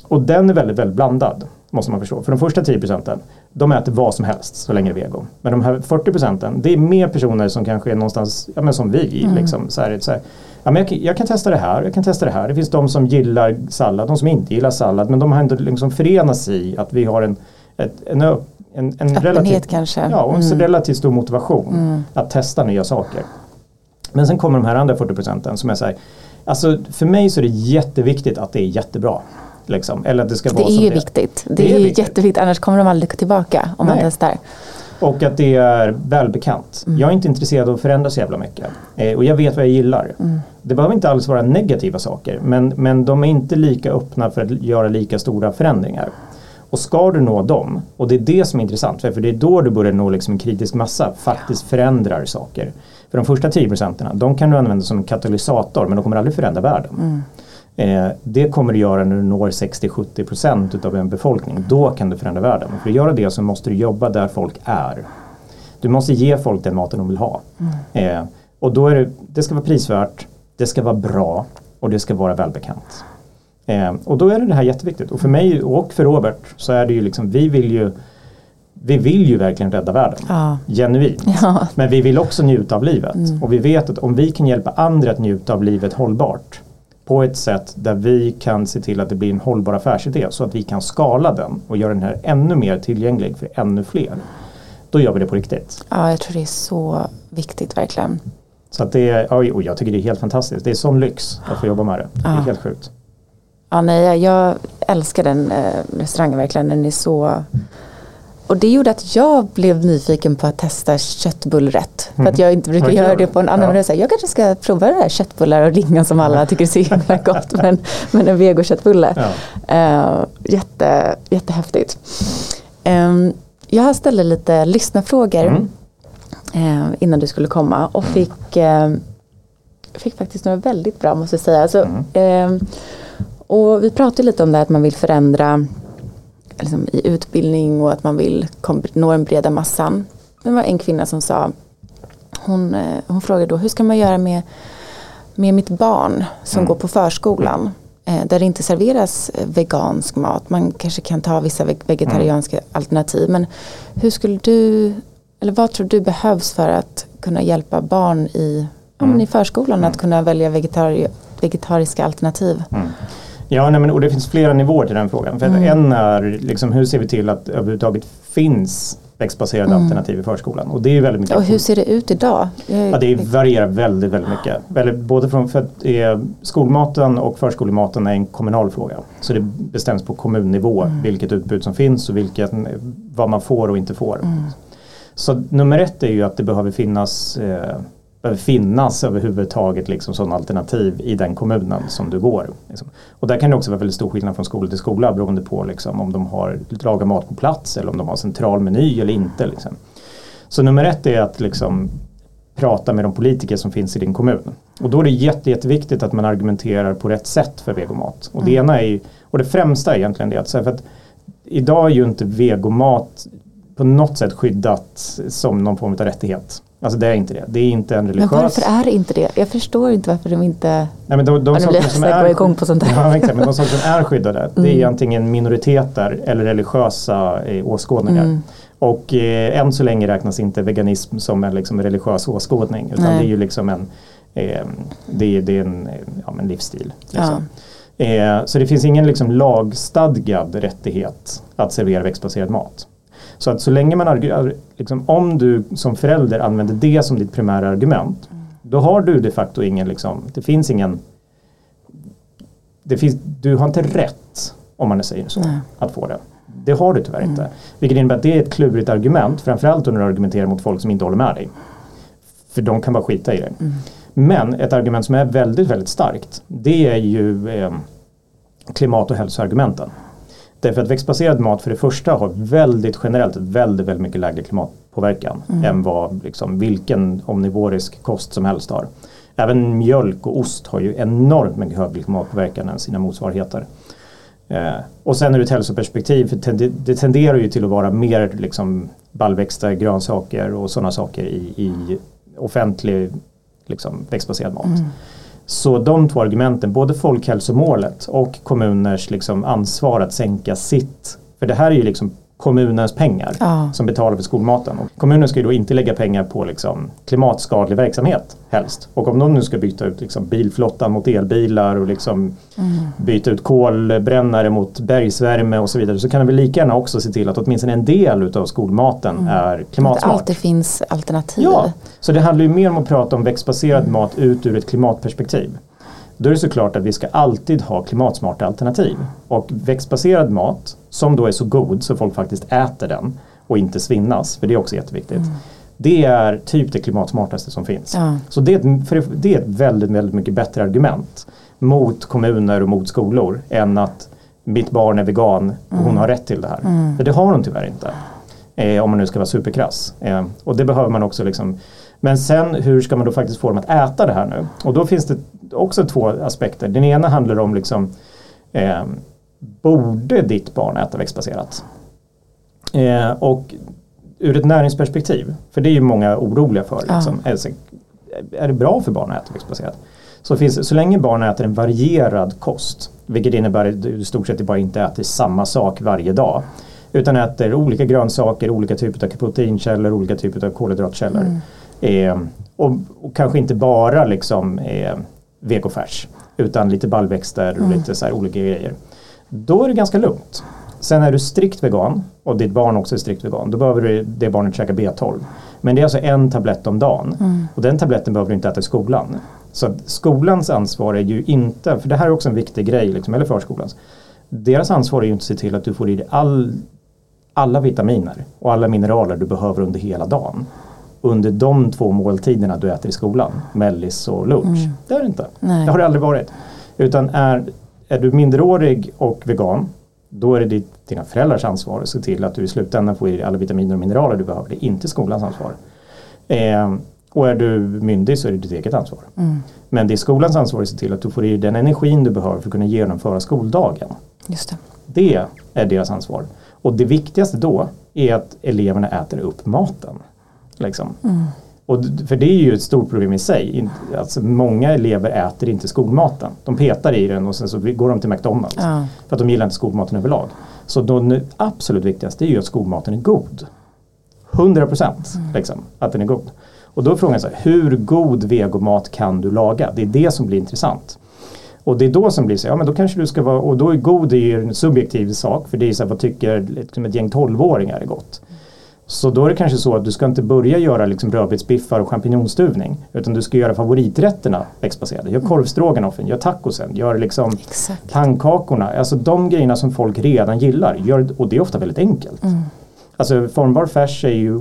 och den är väldigt, väldigt blandad. Måste man förstå. För de första 10 procenten, de äter vad som helst så länge det är vego. Men de här 40 procenten, det är mer personer som kanske är någonstans, ja men som vi. Mm. Liksom, så här, så här, ja, men jag, jag, kan testa det här, jag kan testa det här. Det finns de som gillar sallad, de som inte gillar sallad. Men de har ändå liksom förenats i att vi har en, ett, en, en, en relativt, kanske. Ja, och en mm. relativt stor motivation mm. att testa nya saker. Men sen kommer de här andra 40 procenten som är så här, alltså för mig så är det jätteviktigt att det är jättebra. Liksom. Eller att det ska det vara är ju viktigt. Det, det är, är viktigt. jätteviktigt, annars kommer de aldrig tillbaka om Nej. man testar. Och att det är välbekant. Mm. Jag är inte intresserad av att förändra så jävla mycket. Eh, och jag vet vad jag gillar. Mm. Det behöver inte alls vara negativa saker men, men de är inte lika öppna för att göra lika stora förändringar. Och ska du nå dem, och det är det som är intressant, för det är då du börjar nå liksom en kritisk massa, faktiskt förändrar saker. För de första 10 procenten, de kan du använda som katalysator men de kommer aldrig förändra världen. Mm. Eh, det kommer du göra när du når 60-70% av en befolkning. Då kan du förändra världen. för att göra det så måste du jobba där folk är. Du måste ge folk den maten de vill ha. Mm. Eh, och då är det, det ska vara prisvärt, det ska vara bra och det ska vara välbekant. Eh, och då är det det här jätteviktigt. Och för mig och för Robert så är det ju liksom, vi vill ju vi vill ju verkligen rädda världen, ja. genuint. Ja. Men vi vill också njuta av livet. Mm. Och vi vet att om vi kan hjälpa andra att njuta av livet hållbart på ett sätt där vi kan se till att det blir en hållbar affärsidé så att vi kan skala den och göra den här ännu mer tillgänglig för ännu fler. Då gör vi det på riktigt. Ja, jag tror det är så viktigt verkligen. Så att det är, och jag tycker det är helt fantastiskt. Det är sån lyx att få jobba med det. Det är helt sjukt. Ja, nej, jag älskar den eh, restaurangen verkligen. Den är så och det gjorde att jag blev nyfiken på att testa köttbullrätt. Mm. För att jag inte brukar göra det på en annan. Ja. Jag, jag kanske ska prova det här köttbullar och ringa som alla tycker är så himla gott. Men, men en vegoköttbulle. Ja. Uh, jätte, jättehäftigt. Um, jag ställde lite lyssnarfrågor mm. uh, innan du skulle komma och fick, uh, fick faktiskt några väldigt bra måste jag säga. Alltså, mm. och vi pratade lite om det här att man vill förändra liksom, i utbildning och att man vill nå den breda massan. Det var en kvinna som sa, hon, eh, hon frågade då hur ska man göra med, med mitt barn som mm. går på förskolan eh, där det inte serveras eh, vegansk mat. Man kanske kan ta vissa vegetarianska mm. alternativ. Men hur skulle du, eller vad tror du behövs för att kunna hjälpa barn i, mm. i förskolan att mm. kunna välja vegetari vegetariska alternativ? Ja, nej, men, och det finns flera nivåer till den frågan. För mm. En är liksom, hur ser vi till att överhuvudtaget finns växtbaserade mm. alternativ i förskolan. Och det är väldigt mycket. Och hur ser det ut idag? Ja, det varierar väldigt, väldigt mycket. Både från, för att, skolmaten och förskolematen är en kommunal fråga. Så det bestäms på kommunnivå mm. vilket utbud som finns och vilket, vad man får och inte får. Mm. Så nummer ett är ju att det behöver finnas eh, behöver finnas överhuvudtaget liksom sådana alternativ i den kommunen som du går. Liksom. Och där kan det också vara väldigt stor skillnad från skola till skola beroende på liksom, om de har lagat mat på plats eller om de har central meny eller inte. Liksom. Så nummer ett är att liksom, prata med de politiker som finns i din kommun. Och då är det jätte, jätteviktigt att man argumenterar på rätt sätt för vegomat. Och det mm. ena är, och det främsta är egentligen det att, för att idag är ju inte vegomat på något sätt skyddat som någon form av rättighet. Alltså det är inte det. Det är inte en religiös... Men varför är det inte det? Jag förstår inte varför de inte... Nej, men de, de saker som är... igång på sånt där. Ja, exakt, men de saker som är skyddade mm. det är mm. antingen minoriteter eller religiösa eh, åskådningar. Mm. Och eh, än så länge räknas inte veganism som en liksom, religiös åskådning utan Nej. det är ju liksom en, eh, det är, det är en, ja, en livsstil. Liksom. Ja. Eh, så det finns ingen liksom, lagstadgad rättighet att servera växtbaserad mat. Så att så länge man, liksom, om du som förälder använder det som ditt primära argument, mm. då har du de facto ingen, liksom, det finns ingen, det finns, du har inte rätt, om man säger så, Nej. att få det. Det har du tyvärr inte. Vilket innebär att det är ett klurigt argument, framförallt när du argumenterar mot folk som inte håller med dig. För de kan bara skita i det. Men ett argument som är väldigt, väldigt starkt, det är ju eh, klimat och hälsoargumenten. Därför att växtbaserad mat för det första har väldigt generellt väldigt, väldigt mycket lägre klimatpåverkan mm. än vad liksom, vilken omnivorisk kost som helst har. Även mjölk och ost har ju enormt mycket högre klimatpåverkan än sina motsvarigheter. Eh, och sen ur ett hälsoperspektiv, för det tenderar ju till att vara mer liksom, baljväxter, grönsaker och sådana saker i, i offentlig liksom, växtbaserad mat. Mm. Så de två argumenten, både folkhälsomålet och kommuners liksom ansvar att sänka sitt, för det här är ju liksom kommunens pengar ja. som betalar för skolmaten. Och kommunen ska ju då inte lägga pengar på liksom klimatskadlig verksamhet helst. Och om de nu ska byta ut liksom bilflottan mot elbilar och liksom mm. byta ut kolbrännare mot bergsvärme och så vidare så kan väl lika gärna också se till att åtminstone en del av skolmaten mm. är klimatsmart. Att det alltid finns alternativ. Ja, så det handlar ju mer om att prata om växtbaserad mm. mat ut ur ett klimatperspektiv. Då är det såklart att vi ska alltid ha klimatsmarta alternativ. Och växtbaserad mat, som då är så god så folk faktiskt äter den och inte svinnas, för det är också jätteviktigt. Mm. Det är typ det klimatsmartaste som finns. Ja. Så det är, ett, det är ett väldigt, väldigt mycket bättre argument mot kommuner och mot skolor än att mitt barn är vegan och hon mm. har rätt till det här. Mm. För det har hon tyvärr inte. Eh, om man nu ska vara superkrass. Eh, och det behöver man också liksom men sen hur ska man då faktiskt få dem att äta det här nu? Och då finns det också två aspekter. Den ena handlar om liksom eh, Borde ditt barn äta växtbaserat? Eh, och ur ett näringsperspektiv, för det är ju många oroliga för. Liksom, alltså, är det bra för barn att äta växtbaserat? Så, finns, så länge barn äter en varierad kost, vilket innebär att du i stort sett bara inte äter samma sak varje dag, utan äter olika grönsaker, olika typer av proteinkällor, olika typer av kolhydratkällor. Mm Eh, och, och, kanske inte bara liksom eh, vegofärs utan lite baljväxter och mm. lite så här olika grejer. Då är det ganska lugnt. Sen är du strikt vegan och ditt barn också är strikt vegan, då behöver du det barnet käka B12. Men det är alltså en tablett om dagen mm. och den tabletten behöver du inte äta i skolan. Så skolans ansvar är ju inte, för det här är också en viktig grej, liksom, eller förskolans. Deras ansvar är ju inte att se till att du får i dig all, alla vitaminer och alla mineraler du behöver under hela dagen under de två måltiderna du äter i skolan, mellis och lunch. Mm. Det är det inte. Nej. Det har det aldrig varit. Utan är, är du minderårig och vegan, då är det ditt, dina föräldrars ansvar att se till att du i slutändan får i dig alla vitaminer och mineraler du behöver. Det är inte skolans ansvar. Eh, och är du myndig så är det ditt eget ansvar. Mm. Men det är skolans ansvar att se till att du får i dig den energin du behöver för att kunna genomföra skoldagen. Just det. det är deras ansvar. Och det viktigaste då är att eleverna äter upp maten. Liksom. Mm. Och, för det är ju ett stort problem i sig. Alltså, många elever äter inte skolmaten. De petar i den och sen så går de till McDonalds. Ja. För att de gillar inte skolmaten överlag. Så det absolut viktigaste är ju att skolmaten är god. 100 procent mm. liksom, att den är god. Och då är frågan så här, hur god vegomat kan du laga? Det är det som blir intressant. Och det är då som blir så, ja men då kanske du ska vara, och då är god är ju en subjektiv sak för det är så här, vad tycker liksom ett gäng tolvåringar är gott. Så då är det kanske så att du ska inte börja göra liksom rödbetsbiffar och champinjonstuvning utan du ska göra favoriträtterna växtbaserade. Gör korvstroganoffen, gör tacosen, gör liksom Exakt. pannkakorna. Alltså de grejerna som folk redan gillar. Gör, och det är ofta väldigt enkelt. Mm. Alltså formbar färs är ju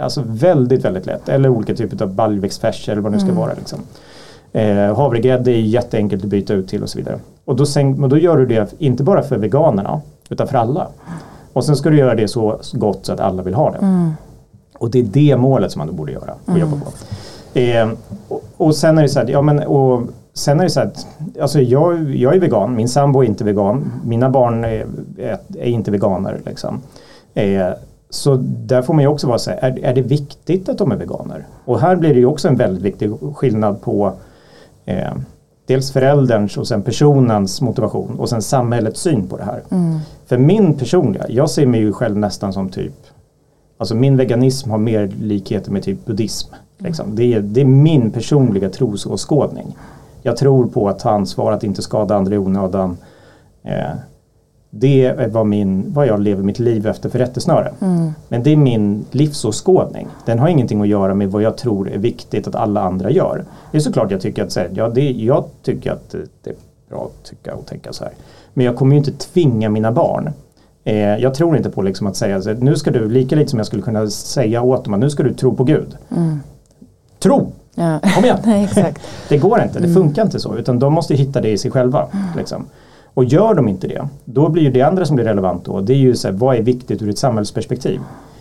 alltså väldigt, väldigt lätt. Eller olika typer av baljväxtfärs eller vad det nu ska mm. vara. Liksom. Eh, havregrädde är jätteenkelt att byta ut till och så vidare. Och då, sänk, då gör du det inte bara för veganerna utan för alla. Och sen ska du göra det så gott så att alla vill ha det. Mm. Och det är det målet som man då borde göra och mm. jobba på. Eh, och, och, sen är det så här, ja men och sen är det så att alltså jag, jag är vegan, min sambo är inte vegan, mina barn är, är, är inte veganer. Liksom. Eh, så där får man ju också vara så här, är, är det viktigt att de är veganer? Och här blir det ju också en väldigt viktig skillnad på eh, dels förälderns och sen personens motivation och sen samhällets syn på det här. Mm. För min personliga, jag ser mig ju själv nästan som typ Alltså min veganism har mer likheter med typ buddhism. Liksom. Det, är, det är min personliga trosåskådning. Jag tror på att ta ansvar, att inte skada andra i onödan. Eh, det är vad, min, vad jag lever mitt liv efter för rättesnöre. Mm. Men det är min livsåskådning. Den har ingenting att göra med vad jag tror är viktigt att alla andra gör. Det är såklart jag tycker att, så här, ja, det, jag tycker att det är bra att tycka och tänka så här. Men jag kommer ju inte tvinga mina barn Eh, jag tror inte på liksom att säga, så, nu ska du, lika lite som jag skulle kunna säga åt dem att nu ska du tro på Gud. Mm. Tro! Ja. Kom igen! Nej, exakt. Det går inte, det Mm. funkar inte så. Utan de måste hitta det i sig själva. Liksom. Och gör de inte det, då blir ju det andra som blir relevant då, det är ju så här, vad är viktigt ur ett samhällsperspektiv?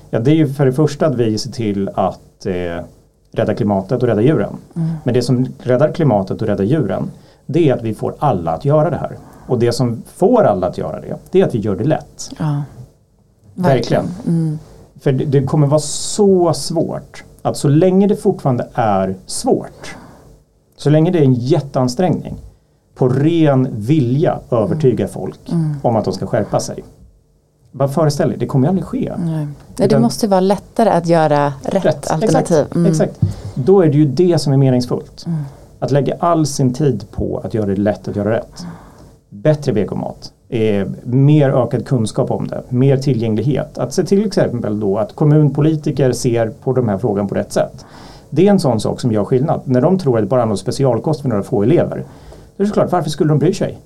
Ja, det är ju för det första att vi ser till att eh, rädda klimatet och rädda djuren. Mm. Men det som räddar klimatet och räddar djuren, det är att vi får alla att göra det här. Och det som får alla att göra det, det är att vi gör det lätt. Ja. Verkligen. Mm. För det, det kommer vara så svårt att så länge det fortfarande är svårt, så länge det är en jätteansträngning på ren vilja övertyga folk Mm. om att de ska skärpa sig. Bara föreställ dig, det kommer ju aldrig ske. Nej. Det Utan- måste vara lättare att göra rätt, alternativ. Exakt, Mm. exakt. Då är det ju det som är meningsfullt. Mm. Att lägga all sin tid på att göra det lätt att göra rätt. Bättre vegomat, eh, mer ökad kunskap om det, mer tillgänglighet. Att se till exempel då att kommunpolitiker ser på de här frågorna på rätt sätt. Det är en sån sak som gör skillnad. När de tror att det bara är någon specialkost för några få elever. Då är det klart, varför skulle de bry sig?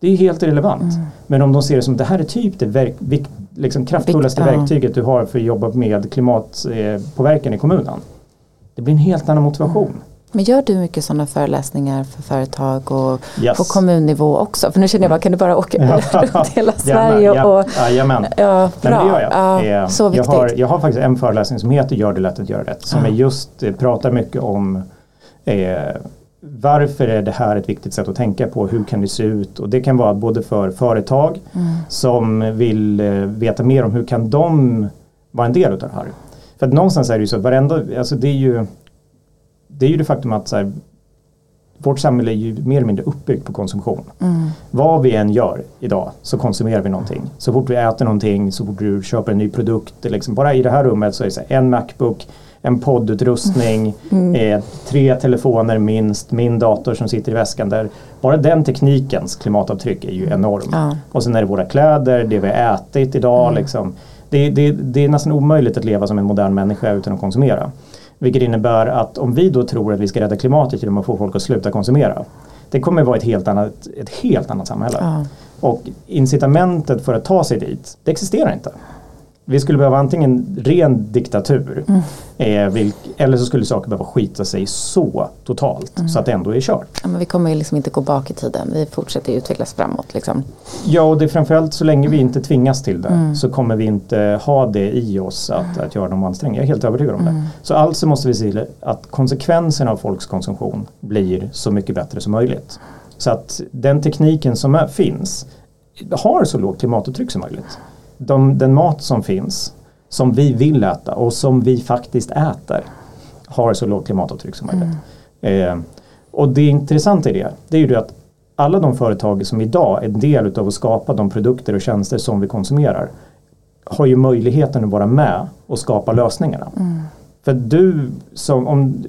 Det är helt irrelevant. Mm. Men om de ser det som att det här är typ det verk, vik, liksom kraftfullaste Vikt- ja. verktyget du har för att jobba med klimatpåverkan i kommunen. Det blir en helt annan motivation. Men gör du mycket sådana föreläsningar för företag och Yes. på kommunnivå också? För nu känner jag bara, kan du bara åka runt hela Sverige Jajamän, och ja, jajamän. Ja, Nej, bra. men det gör jag. Ja, så jag, har, jag har faktiskt en föreläsning som heter Gör det lätt att göra rätt. Som Ja. är just eh, pratar mycket om eh, varför är det här ett viktigt sätt att tänka på? Hur kan det se ut? Och det kan vara både för företag Mm. som vill eh, veta mer om hur kan de vara en del av det här. För att någonstans är det ju så, varenda, alltså det är ju det är ju det faktum att så här, vårt samhälle är ju mer eller mindre uppbyggt på konsumtion. Mm. Vad vi än gör idag så konsumerar vi någonting. Så fort vi äter någonting, så fort du köper en ny produkt. Liksom, bara i det här rummet så är det så här, en Macbook, en poddutrustning, Mm. eh, tre telefoner minst, min dator som sitter i väskan där. Bara den teknikens klimatavtryck är ju enorm. Ja. Och sen är det våra kläder, det vi har ätit idag. Mm. Liksom. Det, det, det är nästan omöjligt att leva som en modern människa utan att konsumera. Vilket innebär att om vi då tror att vi ska rädda klimatet genom att få folk att sluta konsumera. Det kommer vara ett helt annat, ett helt annat samhälle. Ja. Och incitamentet för att ta sig dit, det existerar inte. Vi skulle behöva antingen ren diktatur Mm. eh, vilk, eller så skulle saker behöva skita sig så totalt Mm. så att det ändå är kört. Ja, men vi kommer ju liksom inte gå bak i tiden. Vi fortsätter utvecklas framåt. Liksom. Ja, och det är framförallt så länge vi inte tvingas till det Mm. så kommer vi inte ha det i oss att, att göra de ansträngningar. Jag är helt övertygad om det. Mm. Så alltså måste vi se att konsekvenserna av folks konsumtion blir så mycket bättre som möjligt. Så att den tekniken som är, finns har så lågt klimatavtryck som möjligt. De, den mat som finns, som vi vill äta och som vi faktiskt äter har så lågt klimatavtryck som möjligt. Eh, och det intressanta i det, det är ju det att alla de företag som idag är en del av att skapa de produkter och tjänster som vi konsumerar har ju möjligheten att vara med och skapa lösningarna. Mm. För du som, om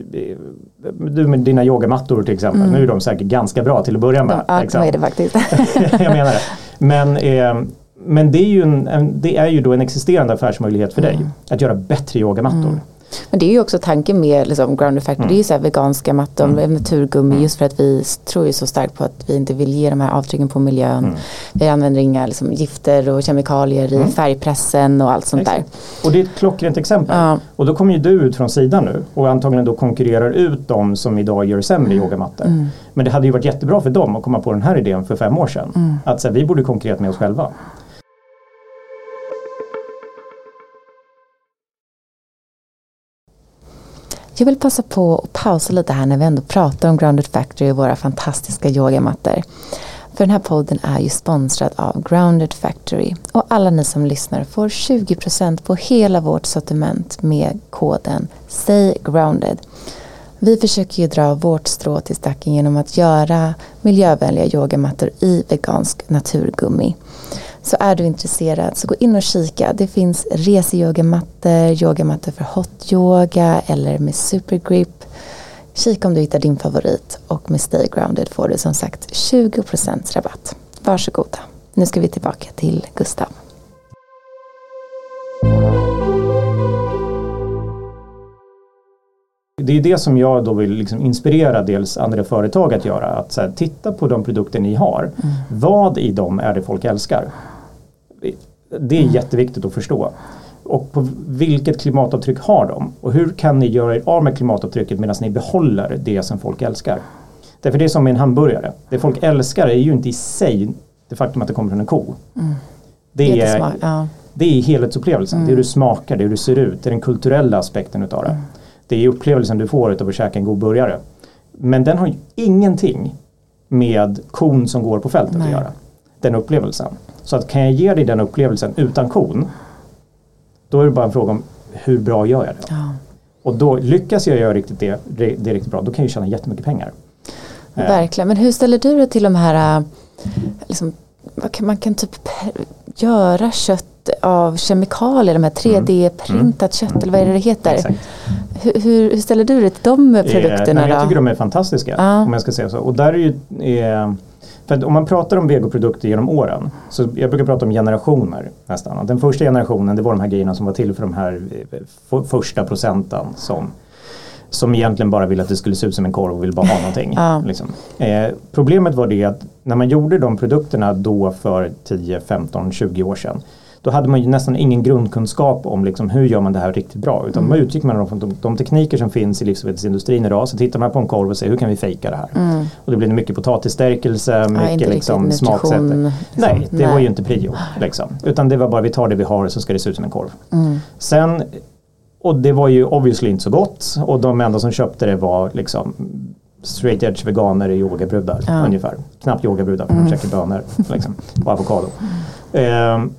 du med dina yogamattor till exempel, Mm. nu är de säkert ganska bra till att börja med. Ja, liksom. är det faktiskt. jag menar det. Men, eh, men det, är ju en, en, det är ju då en existerande affärsmöjlighet för dig Mm. att göra bättre yogamattor. Men det är ju också tanken med liksom, Grounded Factory. Mm. Det är ju så veganska mattor, Mm. naturgummi. Mm. Just för att vi tror ju så starkt på att vi inte vill ge de här avtrycken på miljön. Mm. Vi använder inga liksom, gifter och kemikalier i Mm. färgpressen och allt sånt där. Exakt. Och det är ett klockrent exempel. Ja. Och då kommer ju du ut från sidan nu och antagligen då konkurrerar ut de som idag gör sämre yogamattor. Mm. Men det hade ju varit jättebra för dem att komma på den här idén för fem år sedan. Mm. Att så här, vi borde konkurrera med oss själva. Jag vill passa på att pausa lite här när vi ändå pratar om Grounded Factory och våra fantastiska yogamattor. För den här podden är ju sponsrad av Grounded Factory och alla ni som lyssnar får 20% på hela vårt sortiment med koden SAYGROUNDED. Vi försöker ju dra vårt strå till stacken genom att göra miljövänliga yogamattor i vegansk naturgummi. Så är du intresserad så gå in och kika. Det finns reseyogamattor, yogamattor för hot yoga eller med supergrip. Kika om du hittar din favorit och med Stay Grounded får du som sagt 20% rabatt. Varsågoda. Nu ska vi tillbaka till Gustav. Det är det som jag då vill liksom inspirera dels andra företag att göra. Att här, titta på de produkter ni har. Vad i dem är det folk älskar? Det är jätteviktigt att förstå. Och på vilket klimatavtryck har de? Och hur kan ni göra er av med klimatavtrycket medan ni behåller det som folk älskar? Därför det är som med en hamburgare. Det folk älskar är ju inte i sig det faktum att det kommer från en ko. Mm. Det är, det är helhetsupplevelsen. Det är hur du smakar, det är hur du ser ut. Det är den kulturella aspekten utav det. Det är upplevelsen du får av att käka en god burgare. Men den har ju ingenting med kon som går på fältet Nej. att göra. Den upplevelsen. Så att kan jag ge dig den upplevelsen utan kon då är det bara en fråga om hur bra gör jag det? ja. Och då lyckas jag göra riktigt det, det, riktigt bra, då kan jag tjäna jättemycket pengar. Eh, Verkligen, men hur ställer du dig till de här, äh, liksom, man kan typ göra kött av kemikalier, de här 3D-printat kött eller vad är det det heter? Mm. Hur, hur, ställer du dig till de Eh, produkterna nej, jag då? tycker de är fantastiska Ja. om jag ska säga så. Och där är ju, eh, för om man pratar om vegoprodukter genom åren, så jag brukar prata om generationer nästan. Och den första generationen det var de här grejerna som var till för de här eh, första procenten som som egentligen bara ville att det skulle se ut som en korv och ville bara ha någonting. Ja. liksom. eh, problemet var det att när man gjorde de produkterna då för 10, 15, 20 år sedan då hade man ju nästan ingen grundkunskap om liksom hur gör man det här riktigt bra. Utan man utgick man från de, de tekniker som finns i livsmedelsindustrin idag. Så tittar man på en korv och säger hur kan vi fejka det här? Mm. Och det blir mycket potatisstärkelse, Ja, mycket inte liksom smaksätter. liksom. Nej, det var Nej. ju inte prio. Liksom. Utan det var bara vi tar det vi har så ska det se ut som en korv. Mm. Sen, och det var ju obviously inte så gott och de enda som köpte det var liksom straight edge veganer i yogabrudar Ja. ungefär. Knappt yogabrudar för de käkar bönor liksom, och avokado. Ehm,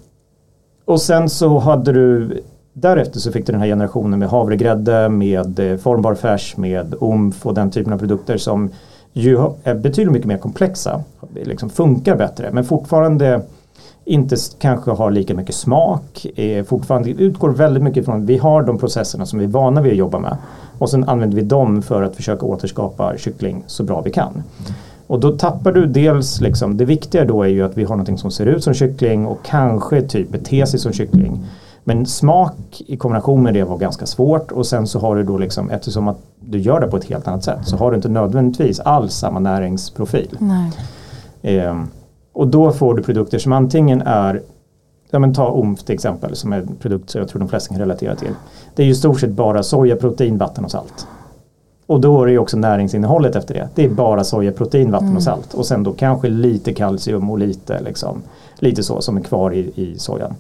och sen så hade du Därefter så fick du den här generationen med havregrädde, med eh, formbar färs, med omf och den typen av produkter som ju är betydligt mycket mer komplexa. Liksom funkar bättre men fortfarande inte kanske har lika mycket smak. Eh, fortfarande utgår väldigt mycket från vi har de processerna som vi är vana vid att jobba med. Och sen använder vi dem för att försöka återskapa kyckling så bra vi kan. Mm. Och då tappar du dels liksom, det viktiga då är ju att vi har någonting som ser ut som kyckling och kanske typ beter sig som kyckling. Men smak i kombination med det var ganska svårt och sen så har du då liksom eftersom att du gör det på ett helt annat sätt så har du inte nödvändigtvis alls samma näringsprofil. Ehm, och då får du produkter som antingen är Ja men ta OMF till exempel som är en produkt som jag tror de flesta kan relatera till. Det är ju i stort sett bara soja, protein, vatten och salt. Och då är det också näringsinnehållet efter det. Det är bara soja, protein, vatten och salt. Och sen då kanske lite kalcium och lite liksom, lite så som är kvar i, i sojan.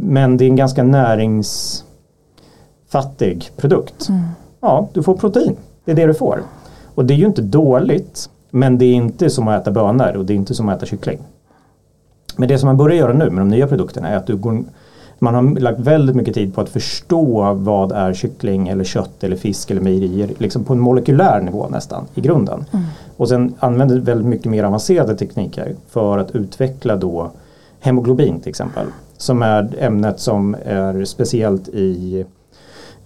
Men det är en ganska näringsfattig produkt. Ja, du får protein. Det är det du får. Och det är ju inte dåligt. Men det är inte som att äta bönor och det är inte som att äta kyckling. Men det som man börjar göra nu med de nya produkterna är att du går, man har lagt väldigt mycket tid på att förstå vad är kyckling eller kött eller fisk eller mejerier. Liksom på en molekylär nivå nästan i grunden. Och sen använder väldigt mycket mer avancerade tekniker för att utveckla då hemoglobin till exempel. Som är ämnet som är speciellt i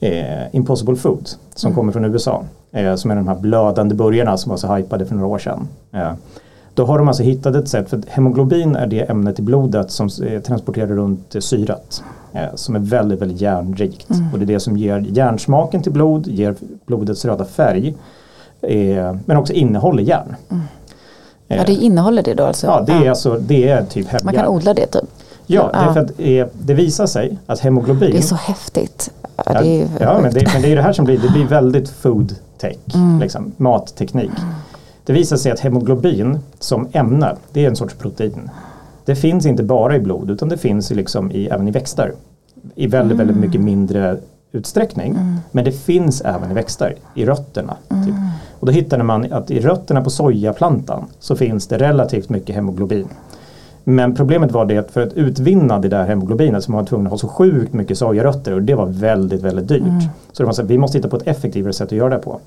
eh, Impossible Food som kommer från USA. Eh, som är de här blödande burgarna som var så hypade för några år sedan. Eh, då har de alltså hittat ett sätt, för hemoglobin är det ämnet i blodet som eh, transporterar runt syrat. Eh, som är väldigt, väldigt järnrikt. Och det är det som ger järnsmaken till blod, ger blodets röda färg. Eh, men också innehåller järn. Eh, Ja, det innehåller det då alltså? ja, det är alltså, det är typ Man kan odla det typ? Ja, det är Ja. för att det visar sig att hemoglobin Det är så häftigt. Ja, det är ja men, det, men det är det här som blir, det blir väldigt food tech, Mm. liksom, matteknik. Det visar sig att hemoglobin som ämne, det är en sorts protein. Det finns inte bara i blod utan det finns liksom i, även i växter. I väldigt, väldigt mycket mindre utsträckning. Men det finns även i växter, i rötterna. Typ. Och då hittade man att i rötterna på sojaplantan så finns det relativt mycket hemoglobin. Men problemet var det att för att utvinna det där hemoglobinet så var man tvungen att ha så sjukt mycket sojarötter och det var väldigt, väldigt dyrt. Så var så att vi måste hitta på ett effektivare sätt att göra det på.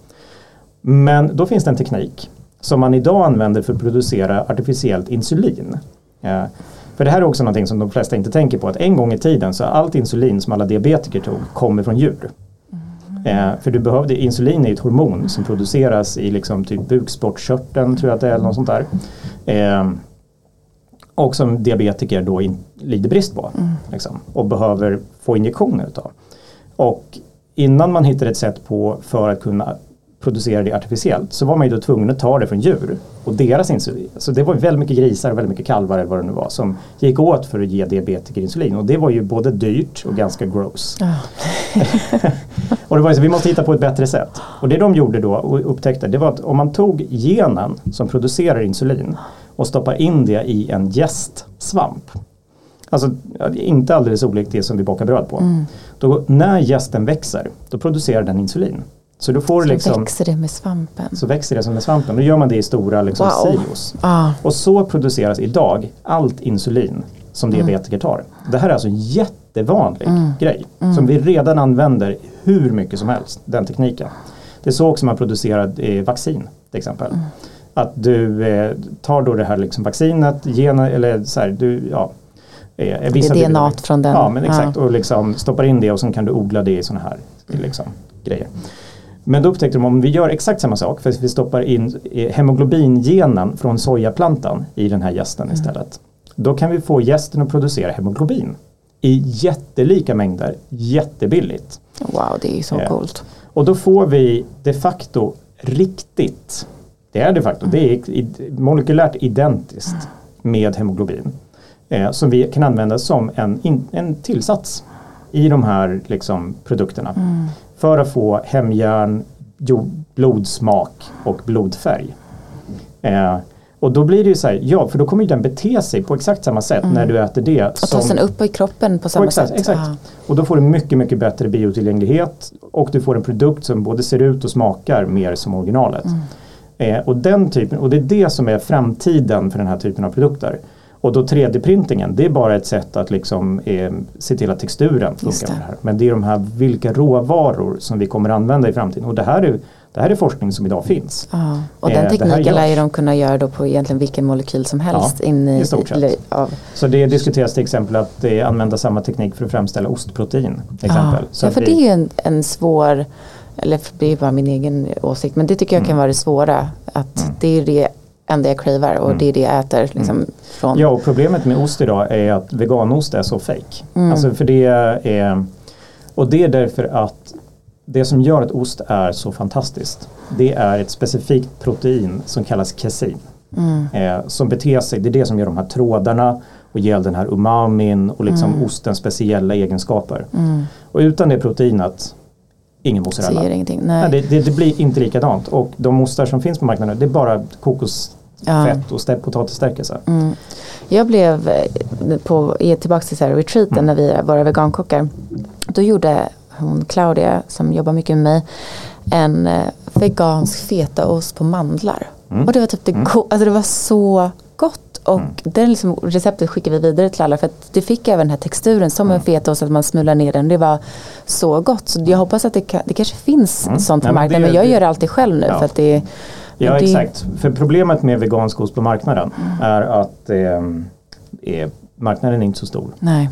Men då finns det en teknik som man idag använder för att producera artificiellt insulin. Eh, för det här är också någonting som de flesta inte tänker på att en gång i tiden så allt insulin som alla diabetiker tog kommer från djur. Eh, för du behövde, insulin är ett hormon som produceras i liksom typ bukspottkörteln tror jag att det är eller något sånt där. Eh, och som diabetiker då in, lider brist på. Liksom, och behöver få injektioner utav. Och innan man hittar ett sätt på för att kunna producera det artificiellt så var man ju då tvungen att ta det från djur och deras insulin. Så det var väldigt mycket grisar och väldigt mycket kalvar eller vad det nu var som gick åt för att ge diabetiker insulin och det var ju både dyrt och ganska gross. Och det var ju så, vi måste hitta på ett bättre sätt. Och det de gjorde då och upptäckte det var att om man tog genen som producerar insulin och stoppar in det i en jästsvamp. Alltså inte alldeles olikt det som vi bakar bröd på. Mm. Då, när jästen växer då producerar den insulin. Så då får Så liksom växer det med svampen. så växer det som med svampen. Då gör man det i stora liksom, Wow. silos. Ah. Och så produceras idag allt insulin som Mm. diabetiker tar. Det här är alltså en jättevanlig grej som vi redan använder hur mycket som helst, den tekniken. Det är så också man producerar eh, vaccin till exempel. Mm. Att du eh, tar då det här liksom vaccinet, gener, eller så här, du, ja, eh, vissa Det är DNA från den. Ja men exakt Ja. och liksom stoppar in det och sen kan du odla det i sådana här liksom, grejer. Men då upptäckte de om vi gör exakt samma sak, för vi stoppar in eh, hemoglobingenen från sojaplantan i den här jästen Mm. istället. Då kan vi få jästen att producera hemoglobin i jättelika mängder, jättebilligt. Wow, det är så Ja. coolt. Och då får vi de facto riktigt, det är de facto, det är molekylärt identiskt med hemoglobin. Eh, som vi kan använda som en, in, en tillsats i de här liksom, produkterna. För att få hemjärn, blodsmak och blodfärg. Eh, och då blir det ju så här, ja för då kommer ju den bete sig på exakt samma sätt när du äter det. Och ta sen upp i kroppen på samma exakt, sätt. Exakt. Ja. Och då får du mycket, mycket bättre biotillgänglighet och du får en produkt som både ser ut och smakar mer som originalet. Eh, och, den typen, och det är det som är framtiden för den här typen av produkter. Och då 3D-printingen, det är bara ett sätt att liksom, eh, se till att texturen funkar. det. Med det här. Men det är de här vilka råvaror som vi kommer använda i framtiden. Och det här är, det här är forskning som idag finns. Ja. Och Eh, den här tekniken lär ju de kunna göra då på egentligen vilken molekyl som helst. Ja, in i, i stort sett. av, Så det diskuteras till exempel att eh, använda samma teknik för att framställa ostprotein. Exempel. Ja, Så ja för vi- det är en, en svår, eller det är bara min egen åsikt, men det tycker jag kan vara det svåra. Att Mm. det är det enda jag cravar och det är det jag äter. Liksom, från. Ja, och problemet med ost idag är att veganost är så fake. Mm. Alltså för det är, och det är därför att det som gör att ost är så fantastiskt det är ett specifikt protein som kallas kesin. Mm. Eh, som beter sig, det är det som gör de här trådarna och ger den här umamin och liksom Mm. ostens speciella egenskaper. Och utan det proteinet, ingen mozzarella. det. Nej. Nej, det, det, det blir inte likadant och de ostar som finns på marknaden det är bara kokosfett Ja. och stä- potatisstärkelse. Mm. Jag blev eh, på, är tillbaka till så här retreaten Mm. när vi är våra vegankockar. Då gjorde hon Claudia som jobbar mycket med mig en eh, vegansk fetaost på mandlar. Mm. Och det var typ det, go- alltså det var så gott. Och det liksom, receptet skickar vi vidare till alla för att det fick även den här texturen som Mm. en fetaost att man smular ner den. Det var så gott. Så jag hoppas att det, kan, det kanske finns Mm. sånt på Nej, men marknaden. det- Men jag det- gör det alltid själv nu Ja. för att det Ja det- exakt, för problemet med vegansk ost på marknaden är att eh, marknaden är inte så stor, Nej,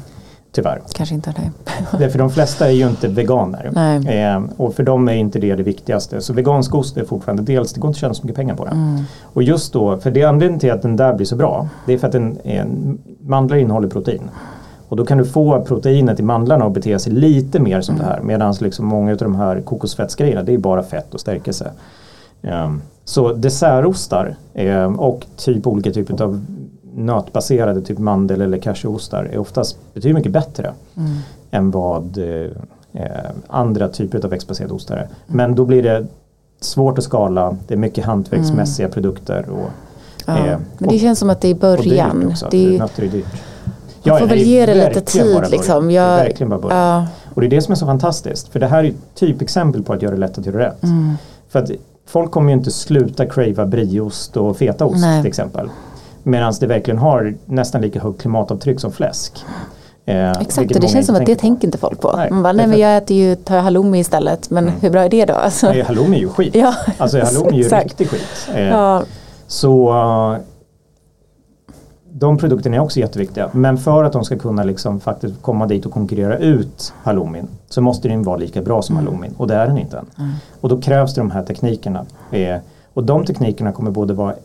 tyvärr. kanske inte det. Det, för de flesta är ju inte veganer. Nej. Eh, och för dem är inte det det viktigaste. Så vegansk ost är fortfarande dels, det går inte att tjäna så mycket pengar på den. Mm. Och just då, för det är anledningen till att den där blir så bra, det är för att den, en, mandlar innehåller protein. Och då kan du få proteinet i mandlarna att bete sig lite mer som det här. Medan liksom många av de här kokosfettsgrejerna, det är bara fett och stärkelse. Ehm, så dessertostar ehm, och typ olika typer av nötbaserade, typ mandel eller cashewaostar är oftast betydligt mycket bättre Mm. än vad eh, eh, andra typer av växtbaserade ostar är. Men då blir det svårt att skala, det är mycket hantverksmässiga produkter. Och, Ja. eh, Men det och- känns som att det är i början. också, Det är, nötter är dyrt. man får väl det ge det lite tid liksom. Det Jag, verkligen bara början. ja, Och det är det som är så fantastiskt. För det här är ett typexempel på att göra det lätt att göra rätt. mm, För att folk kommer ju inte sluta crava brieost och fetaost Nej. till exempel. Medan det verkligen har nästan lika högt klimatavtryck som fläsk. Eh, exakt, och det känns som att det på. tänker inte folk på. Nej, Man bara, nej men jag äter ju tar halloumi istället. Men hur bra är det då? Alltså, Nej, halloumi är ju skit. ja, Alltså halloumi är ju riktig skit. Eh, Ja, Så eh, de produkterna är också jätteviktiga. Men för att de ska kunna liksom faktiskt komma dit och konkurrera ut halloumin så måste den vara lika bra som halloumin och det är den inte än. Mm. Och då krävs det de här teknikerna. Eh, och de teknikerna kommer både vara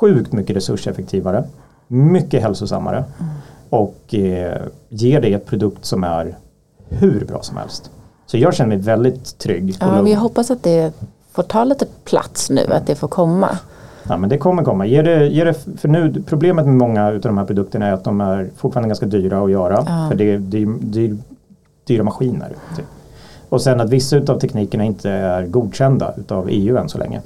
sjukt mycket resurseffektivare, mycket hälsosammare Mm. och eh, ger dig ett produkt som är hur bra som helst. Så jag känner mig väldigt trygg ja, jag hoppas att det får ta lite plats nu, att det får komma. Ja men det kommer komma. Ge det, ge det, för nu, problemet med många av de här produkterna är att de är fortfarande ganska dyra att göra. Ja. För det är dyr, dyr, dyra maskiner. Typ. Och sen att vissa av teknikerna inte är godkända utav EU än så länge.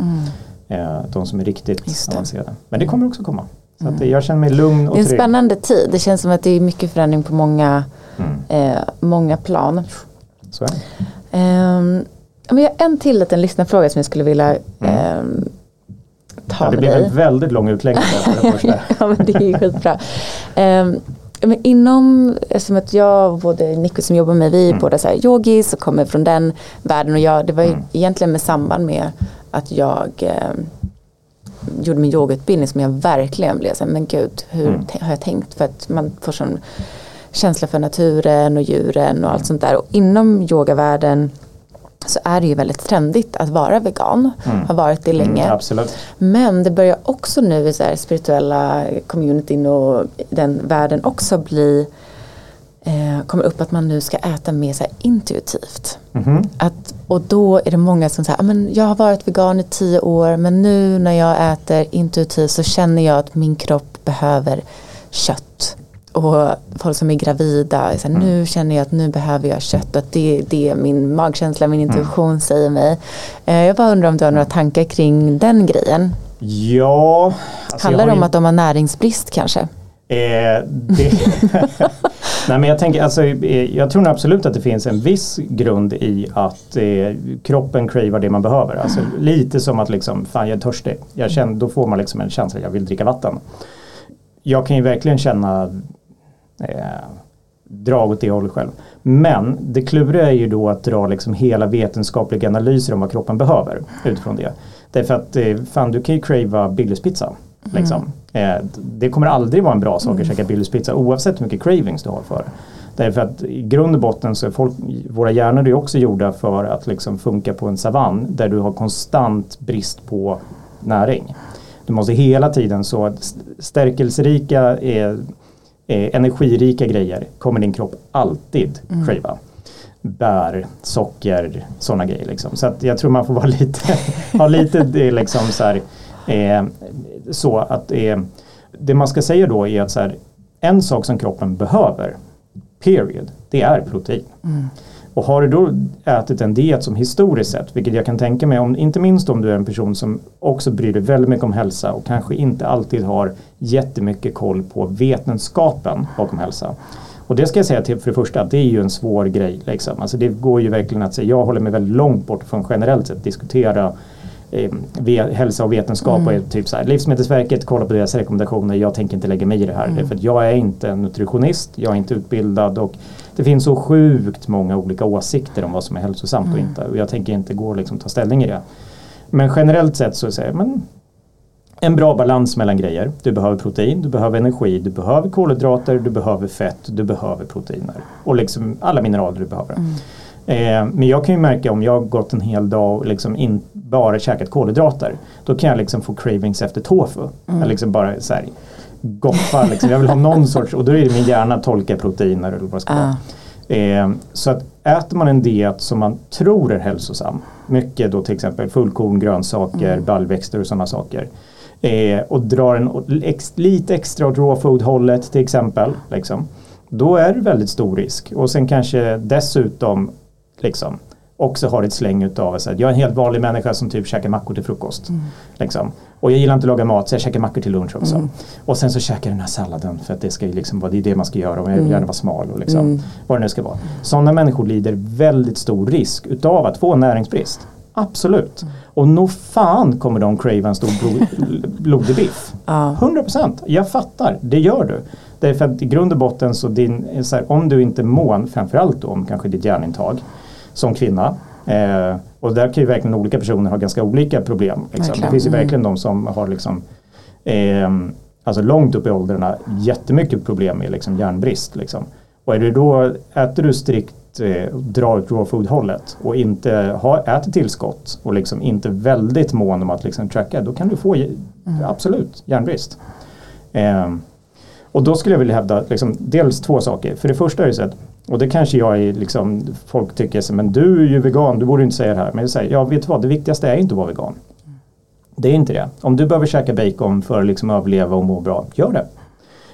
Eh, de som är riktigt avancerade. Men det kommer också komma. Så att jag känner mig lugn och Det är en trygg. spännande tid. Det känns som att det är mycket förändring på många, Mm. eh, många plan. Så är det. Ehm, men jag har en till liten lyssnarfråga som jag skulle vilja ehm, ta Ja, det med blev dig. en väldigt lång utläggning där för det första. ja men det är ju skitbra. Um, men inom, eftersom att jag och både Nico som jobbar med, vi är Mm. båda så här yogis och kommer från den världen och jag, det var Mm. egentligen med samband med att jag ehm, gjorde min yogautbildning som jag verkligen blev så här, men gud, hur Mm. har jag tänkt? För att man får sån känsla för naturen och djuren och allt sånt där. Och inom yogavärlden så är det ju väldigt trendigt att vara vegan. Mm. Har varit det länge. Mm. Men det börjar också nu i så här spirituella communityn och den världen också bli eh, kommer upp att man nu ska äta mer så intuitivt. Mhm. Att, och då är det många som säger, "Ah, men jag har varit vegan i tio år men nu när jag äter intuitivt så känner jag att min kropp behöver kött. Och folk som är gravida, så här, nu känner jag att nu behöver jag kött. Att det, det är min magkänsla, min intuition säger mig. Eh, jag bara undrar om du har några tankar kring den grejen. Ja. alltså Handlar det om ju- att de har näringsbrist kanske? Eh, det Nej men jag tänker alltså, eh, jag tror absolut att det finns en viss grund i att eh, kroppen cravar det man behöver. Alltså, lite som att liksom, fan jag är törstig. Jag känner, då får man liksom en känsla, jag vill dricka vatten. Jag kan ju verkligen känna eh, drag åt det hållet själv. Men det kluriga är ju då att dra liksom hela vetenskapliga analyser om vad kroppen behöver utifrån det. Därför att eh, fan du kan ju crava Billys-pizza. Liksom. Eh, det kommer aldrig vara en bra sak att käka Billys pizza oavsett hur mycket cravings du har för det. Därför att i grund och botten så är folk, våra hjärnor är också gjorda för att liksom funka på en savann där du har konstant brist på näring. Du måste hela tiden så stärkelserika, eh, eh, energirika grejer kommer din kropp alltid crava. Bär, socker, sådana grejer liksom. Så jag tror man får vara lite, ha lite det liksom så här, eh, så att eh, det man ska säga då är att så här, en sak som kroppen behöver, period, det är protein. Och har du då ätit en diet som historiskt sett, vilket jag kan tänka mig, om, inte minst om du är en person som också bryr dig väldigt mycket om hälsa och kanske inte alltid har jättemycket koll på vetenskapen bakom hälsa. Och det ska jag säga till för det första, att det är ju en svår grej. Liksom. Alltså det går ju verkligen att säga, jag håller mig väldigt långt bort från generellt sett diskutera eh, hälsa och vetenskap och är typ så här, Livsmedelsverket, kolla på deras rekommendationer, jag tänker inte lägga mig i det här. För att jag är inte en nutritionist, jag är inte utbildad och det finns så sjukt många olika åsikter om vad som är hälsosamt och inte. Och jag tänker inte gå och liksom ta ställning i det. Men generellt sett så säger men en bra balans mellan grejer. Du behöver protein, du behöver energi, du behöver kolhydrater, du behöver fett, du behöver proteiner. Och liksom alla mineraler du behöver. Eh, men jag kan ju märka om jag gått en hel dag och liksom in, bara käkat kolhydrater. Då kan jag liksom få cravings efter tofu. Jag liksom bara så här, goffa, liksom. jag vill ha någon sorts, och då är det min hjärna tolkar proteiner eller vad det ska vara. Eh, så att äter man en diet som man tror är hälsosam, mycket då till exempel fullkorn, grönsaker, baljväxter och sådana saker. Eh, och drar en ex, lite extra åt raw food hållet till exempel. Liksom, då är det väldigt stor risk. Och sen kanske dessutom liksom, också har ett släng utav att jag är en helt vanlig människa som typ käkar mackor till frukost. Liksom. Och jag gillar inte att laga mat så jag käkar mackor till lunch också. Och sen så käkar jag den här salladen för att det ska liksom det, är det man ska göra och jag vill gärna vara smal och liksom, vad det nu ska vara. Sådana människor lider väldigt stor risk utav att få näringsbrist. Absolut. Och nog fan kommer de crava en stor blod, blodig biff. Ja. 100%. Jag fattar, det gör du. Därför att i grund och botten så, din, så här, om du inte mån, framförallt då om kanske ditt järnintag som kvinna. Eh, och där kan ju verkligen olika personer ha ganska olika problem. Liksom. Det finns ju Mm. verkligen de som har liksom eh, alltså långt upp i åldrarna jättemycket problem med liksom järnbrist. Liksom. Och är du då, äter du strikt eh, drar åt raw food hållet och inte har, äter tillskott och liksom inte väldigt mån om att liksom tracka, då kan du få j- absolut järnbrist. Eh, och då skulle jag vilja hävda liksom, dels två saker. För det första är det så att Och det kanske jag är liksom, folk tycker så, men du är ju vegan, du borde inte säga det här. Men jag säger, ja vet du vad, det viktigaste är inte att vara vegan. Det är inte det. Om du behöver käka bacon för att liksom överleva och må bra, gör det.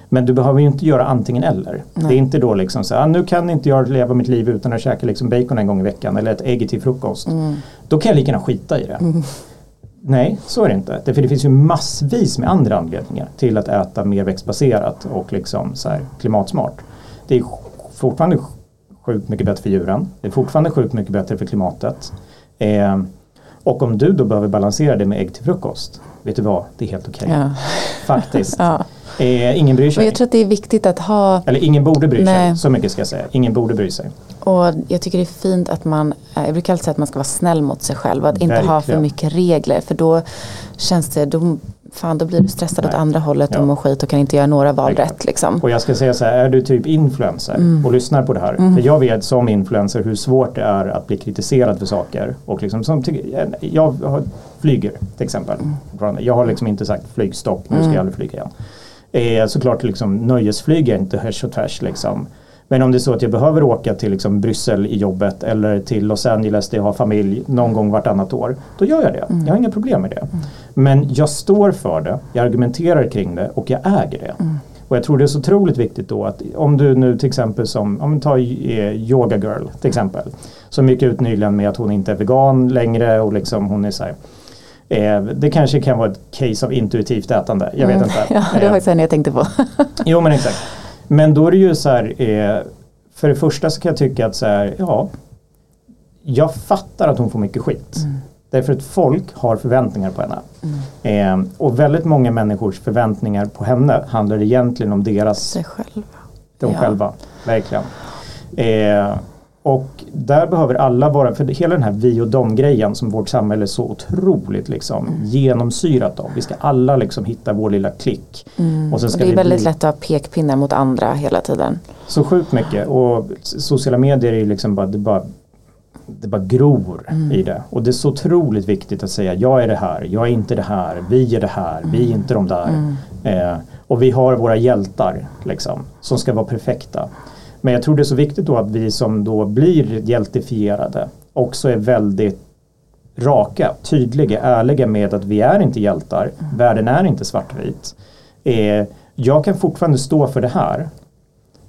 Men du behöver ju inte göra antingen eller. Nej. Det är inte då liksom så här, nu kan inte jag leva mitt liv utan att käka liksom bacon en gång i veckan eller ett ägg till frukost. Mm. Då kan jag lika gärna skita i det. Mm. Nej, så är det inte. För det finns ju massvis med andra anledningar till att äta mer växtbaserat och liksom så klimatsmart. Det är fortfarande sjukt mycket bättre för djuren. Det är fortfarande sjukt mycket bättre för klimatet. Eh, och om du då behöver balansera det med ägg till frukost, vet du vad, det är helt okej. Okay. Ja. Faktiskt. ja. Eh, ingen bryr sig. Men jag tror att det är viktigt att ha... Eller ingen borde bry Nej. sig, så mycket ska jag säga. Ingen borde bry sig. Och jag tycker det är fint att man, eh, jag brukar alltid säga att man ska vara snäll mot sig själv och att inte Verkligen. ha för mycket regler för då känns det, då, fan, då blir du stressad Nej. åt andra hållet ja. och mår skit och kan inte göra några val rätt. Liksom. Och jag ska säga så här, är du typ influencer mm. och lyssnar på det här. Mm. För jag vet som influencer hur svårt det är att bli kritiserad för saker. Och liksom, som, jag flyger till exempel. Mm. Jag har liksom inte sagt flygstopp, nu ska jag mm. aldrig flyga igen. Eh, såklart liksom, nöjesflyg är inte härs och tvärs. Liksom. Men om det är så att jag behöver åka till liksom Bryssel i jobbet eller till Los Angeles där jag har familj någon gång vartannat år. Då gör jag det. Mm. Jag har inga problem med det. Mm. Men jag står för det, jag argumenterar kring det och jag äger det. Mm. Och jag tror det är så otroligt viktigt då att om du nu till exempel som, om vi tar eh, Yoga Girl till exempel. Som gick ut nyligen med att hon inte är vegan längre och liksom hon är så här, Eh, det kanske kan vara ett case av intuitivt ätande. Jag vet mm. inte. Ja, det var faktiskt en jag tänkte på. jo men exakt. Men då är det ju så här, eh, för det första så kan jag tycka att så här, ja, jag fattar att hon får mycket skit. Mm. Därför att folk har förväntningar på henne. Mm. Eh, och väldigt många människors förväntningar på henne handlar egentligen om deras... Sig själva. De ja. själva, verkligen. Eh, och där behöver alla vara, för hela den här vi och dom grejen som vårt samhälle är så otroligt liksom mm. genomsyrat av. Vi ska alla liksom hitta vår lilla klick. Mm. Och, sen ska och det är väldigt bli... lätt att ha pekpinnar mot andra hela tiden. Så sjukt mycket och sociala medier är liksom bara, det bara det bara gror mm. i det. Och det är så otroligt viktigt att säga jag är det här, jag är inte det här, vi är det här, vi är mm. inte de där. Mm. Eh, och vi har våra hjältar liksom, som ska vara perfekta. Men jag tror det är så viktigt då att vi som då blir hjältifierade också är väldigt raka, tydliga, ärliga med att vi är inte hjältar. Mm. Världen är inte svartvit. Eh, jag kan fortfarande stå för det här.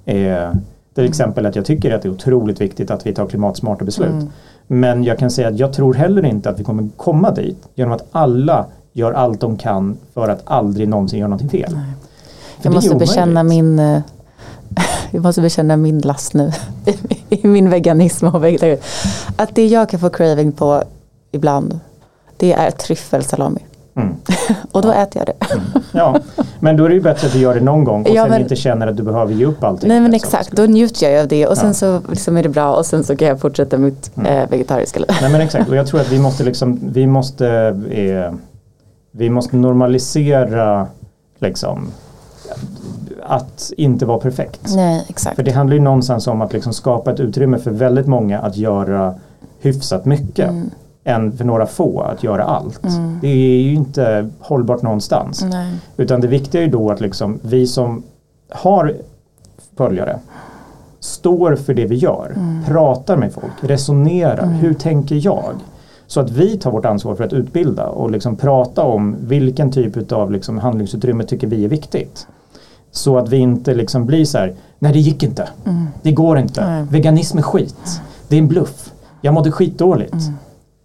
Eh, till exempel att jag tycker att det är otroligt viktigt att vi tar klimatsmarta beslut. Mm. Men jag kan säga att jag tror heller inte att vi kommer komma dit genom att alla gör allt de kan för att aldrig någonsin göra någonting fel. Jag måste bekänna min eh, jag måste bekänna min last nu i min veganism och vegetarianism. Att det jag kan få craving på ibland det är tryffelsalami. Mm. och då ja. äter jag det. Mm. Ja, men då är det ju bättre att du gör det någon gång och ja, sen men, inte känner att du behöver ge upp allting. Nej men exakt, då njuter jag av det och sen ja. så liksom är det bra och sen så kan jag fortsätta mitt mm. eh, vegetariska liv. Nej men exakt och jag tror att vi måste liksom, vi måste, eh, vi måste normalisera liksom att inte vara perfekt. Nej, exakt. För det handlar ju någonstans om att liksom skapa ett utrymme för väldigt många att göra hyfsat mycket. Mm. än för några få att göra allt. Mm. Det är ju inte hållbart någonstans. Nej. Utan det viktiga är ju då att liksom vi som har följare står för det vi gör, mm. pratar med folk, resonerar. Mm. Hur tänker jag? Så att vi tar vårt ansvar för att utbilda och liksom prata om vilken typ av liksom handlingsutrymme tycker vi är viktigt. Så att vi inte liksom blir så här, nej det gick inte, mm. det går inte, nej. veganism är skit, det är en bluff, jag mådde skitdåligt. Mm.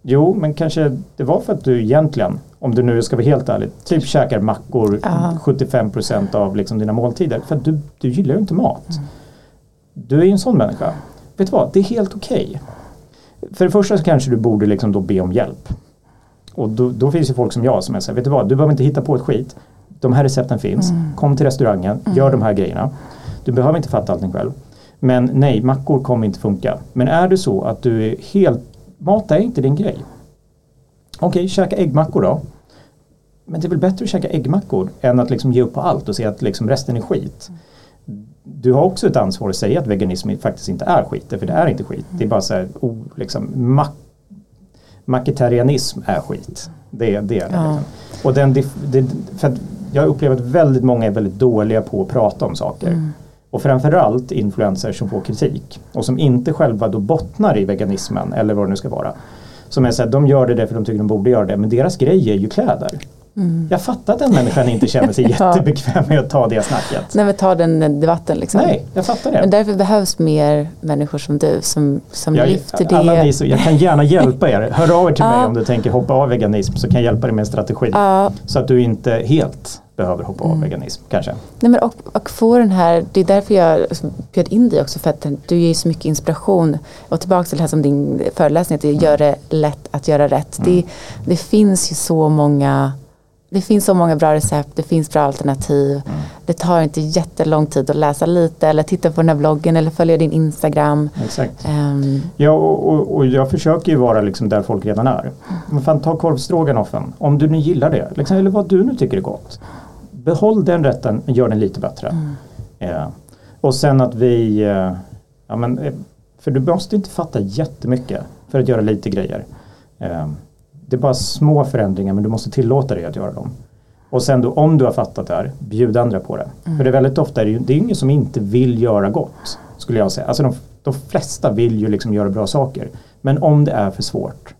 Jo, men kanske det var för att du egentligen, om du nu ska vara helt ärlig, typ käkar mackor Aha. 75% av liksom dina måltider. För att du, du gillar ju inte mat. Mm. Du är ju en sån människa. Vet du vad, det är helt okej. Okay. För det första så kanske du borde liksom då be om hjälp. Och då, då finns ju folk som jag som är så här, vet du vad, du behöver inte hitta på ett skit de här recepten finns, mm. kom till restaurangen, mm. gör de här grejerna. Du behöver inte fatta allting själv. Men nej, mackor kommer inte funka. Men är det så att du är helt, mat är inte din grej. Okej, okay, käka äggmackor då. Men det är väl bättre att käka äggmackor än att liksom ge upp på allt och säga att liksom resten är skit. Du har också ett ansvar att säga att veganism faktiskt inte är skit, för det är inte skit. Det är bara så här, oh, liksom, mak maketarianism är skit. Det, det är det. Ja. Och den, det, för jag upplever att väldigt många är väldigt dåliga på att prata om saker. Mm. Och framförallt influencers som får kritik och som inte själva då bottnar i veganismen eller vad det nu ska vara. Som är så här, de gör det för de tycker de borde göra det men deras grej är ju kläder. Mm. Jag fattar att den människan inte känner sig jättebekväm med att ta det snacket. Nej men ta den debatten liksom. Nej, jag fattar det. Men därför behövs mer människor som du som, som jag, lyfter det. Alla ni, så, jag kan gärna hjälpa er. Hör av er till mig om du tänker hoppa av veganism så kan jag hjälpa dig med en strategi. Så att du inte helt behöver hoppa av mm. veganism kanske. Nej, men och, och få den här, det är därför jag bjöd in dig också för att du ger så mycket inspiration. Och tillbaka till det här som din föreläsning, att det gör det lätt att göra rätt. Mm. Det, det finns ju så många det finns så många bra recept, det finns bra alternativ. Mm. Det tar inte jättelång tid att läsa lite eller titta på den här bloggen eller följa din Instagram. Exakt. Um. Ja, och, och, och, jag försöker ju vara liksom där folk redan är. Men fan, ta korvstroganoffen, om du nu gillar det, liksom, eller vad du nu tycker är gott. Behåll den rätten, men gör den lite bättre. Mm. Uh, och sen att vi, uh, ja men, eh, för du måste inte fatta jättemycket för att göra lite grejer. Uh, det är bara små förändringar men du måste tillåta dig att göra dem. Och sen då om du har fattat det här, bjud andra på det. Mm. För det är väldigt ofta, är det, det är ingen som inte vill göra gott. Skulle jag säga. Alltså de, de flesta vill ju liksom göra bra saker. Men om det är för svårt,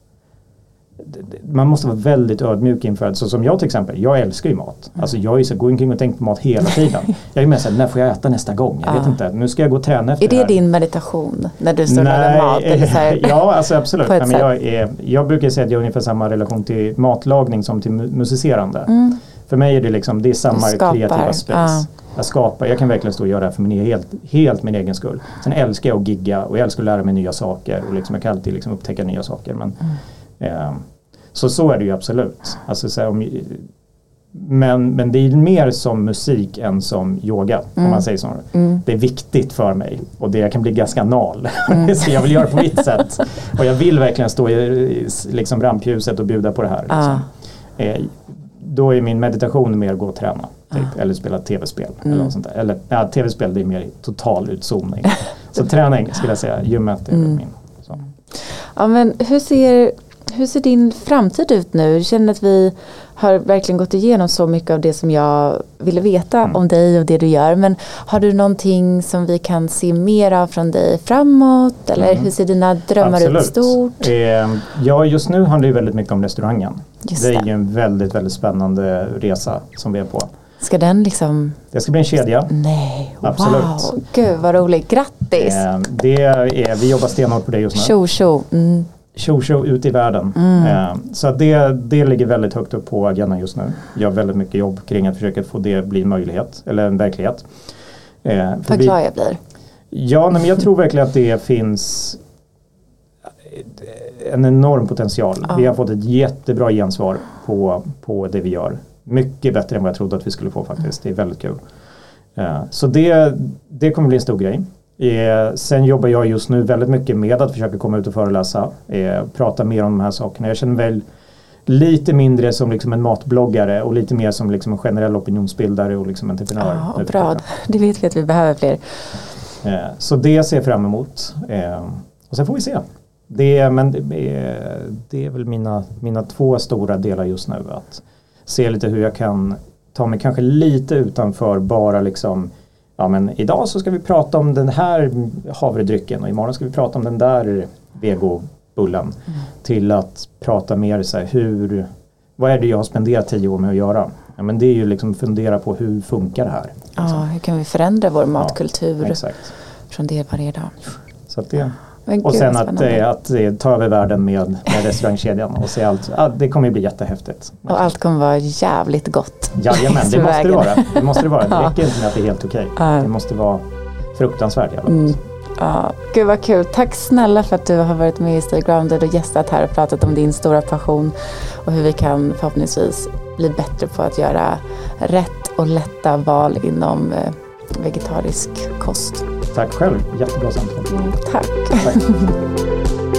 man måste vara väldigt ödmjuk inför det. Så som jag till exempel, jag älskar ju mat. Mm. Alltså jag är så, går omkring och tänker på mat hela tiden. Jag är med såhär, när får jag äta nästa gång? Jag vet inte, nu ska jag gå och träna efter Är det, det din meditation? När du står och lagar mat? Eller så här, ja, alltså absolut. Nej, men jag, är, jag brukar säga att jag har ungefär samma relation till matlagning som till musicerande. Mm. För mig är det liksom, det är samma kreativa space. Ja. Jag skapar, jag kan verkligen stå och göra det här för min, helt, helt min egen skull. Sen älskar jag att gigga och jag älskar att lära mig nya saker och liksom, jag kan alltid liksom upptäcka nya saker. Men, mm. Eh, så så är det ju absolut. Alltså, så om, men, men det är mer som musik än som yoga. Mm. Om man mm. säger så. Mm. Det är viktigt för mig och det, jag kan bli ganska nal. Mm. så jag vill göra på mitt sätt. Och jag vill verkligen stå i liksom, rampljuset och bjuda på det här. Liksom. Ah. Eh, då är min meditation mer att gå och träna. Typ, ah. Eller spela tv-spel. Eller, mm. sånt där. eller ja, tv-spel det är mer total utzoomning. så träning skulle jag säga, gymmet är mm. min. Så. Ja, men hur ser hur ser din framtid ut nu? Jag känner att vi har verkligen gått igenom så mycket av det som jag ville veta mm. om dig och det du gör. Men har du någonting som vi kan se mer av från dig framåt? Eller mm. hur ser dina drömmar Absolut. ut stort? Eh, ja, just nu handlar det väldigt mycket om restaurangen. Just det är ju en väldigt, väldigt spännande resa som vi är på. Ska den liksom? Det ska bli en kedja. Nej, Absolut. wow, gud vad roligt, grattis! Eh, det är, vi jobbar stenhårt på det just nu. Tjo tjo. Mm tjo ut i världen. Mm. Eh, så det, det ligger väldigt högt upp på agendan just nu. Jag gör väldigt mycket jobb kring att försöka få det bli en möjlighet eller en verklighet. Eh, Vad glad jag blir. Ja, men jag tror verkligen att det finns en enorm potential. Ja. Vi har fått ett jättebra gensvar på, på det vi gör. Mycket bättre än vad jag trodde att vi skulle få faktiskt. Det är väldigt kul. Eh, så det, det kommer bli en stor grej. Eh, sen jobbar jag just nu väldigt mycket med att försöka komma ut och föreläsa, eh, prata mer om de här sakerna. Jag känner väl lite mindre som liksom en matbloggare och lite mer som liksom en generell opinionsbildare och liksom entreprenör. Ja, bra, det vet vi att vi behöver fler. Eh, så det ser jag fram emot. Och sen får vi se. Det, men det är väl mina, mina två stora delar just nu. Att se lite hur jag kan ta mig kanske lite utanför bara liksom ja men idag så ska vi prata om den här havredrycken och imorgon ska vi prata om den där vegobullen. Mm. Till att prata mer så här, hur, vad är det jag har spenderat tio år med att göra? Ja, men det är ju liksom fundera på hur funkar det här? Liksom. Ja, hur kan vi förändra vår matkultur ja, från det varje dag? Så det, och sen att, att, att, ta över världen med, med restaurangkedjan och se allt. Det kommer bli jättehäftigt. Och allt kommer vara jävligt gott. Jajamän, det måste det vara. Det måste det vara. Det räcker inte med att det är helt okej. Okay. Det måste vara fruktansvärt alla fall. Mm. Ja, gud vad kul. Tack snälla för att du har varit med i Stay Grounded och gästat här och pratat om din stora passion och hur vi kan förhoppningsvis bli bättre på att göra rätt och lätta val inom eh, vegetarisk kost. Tack själv, jättebra samtal. Mm, tack. tack.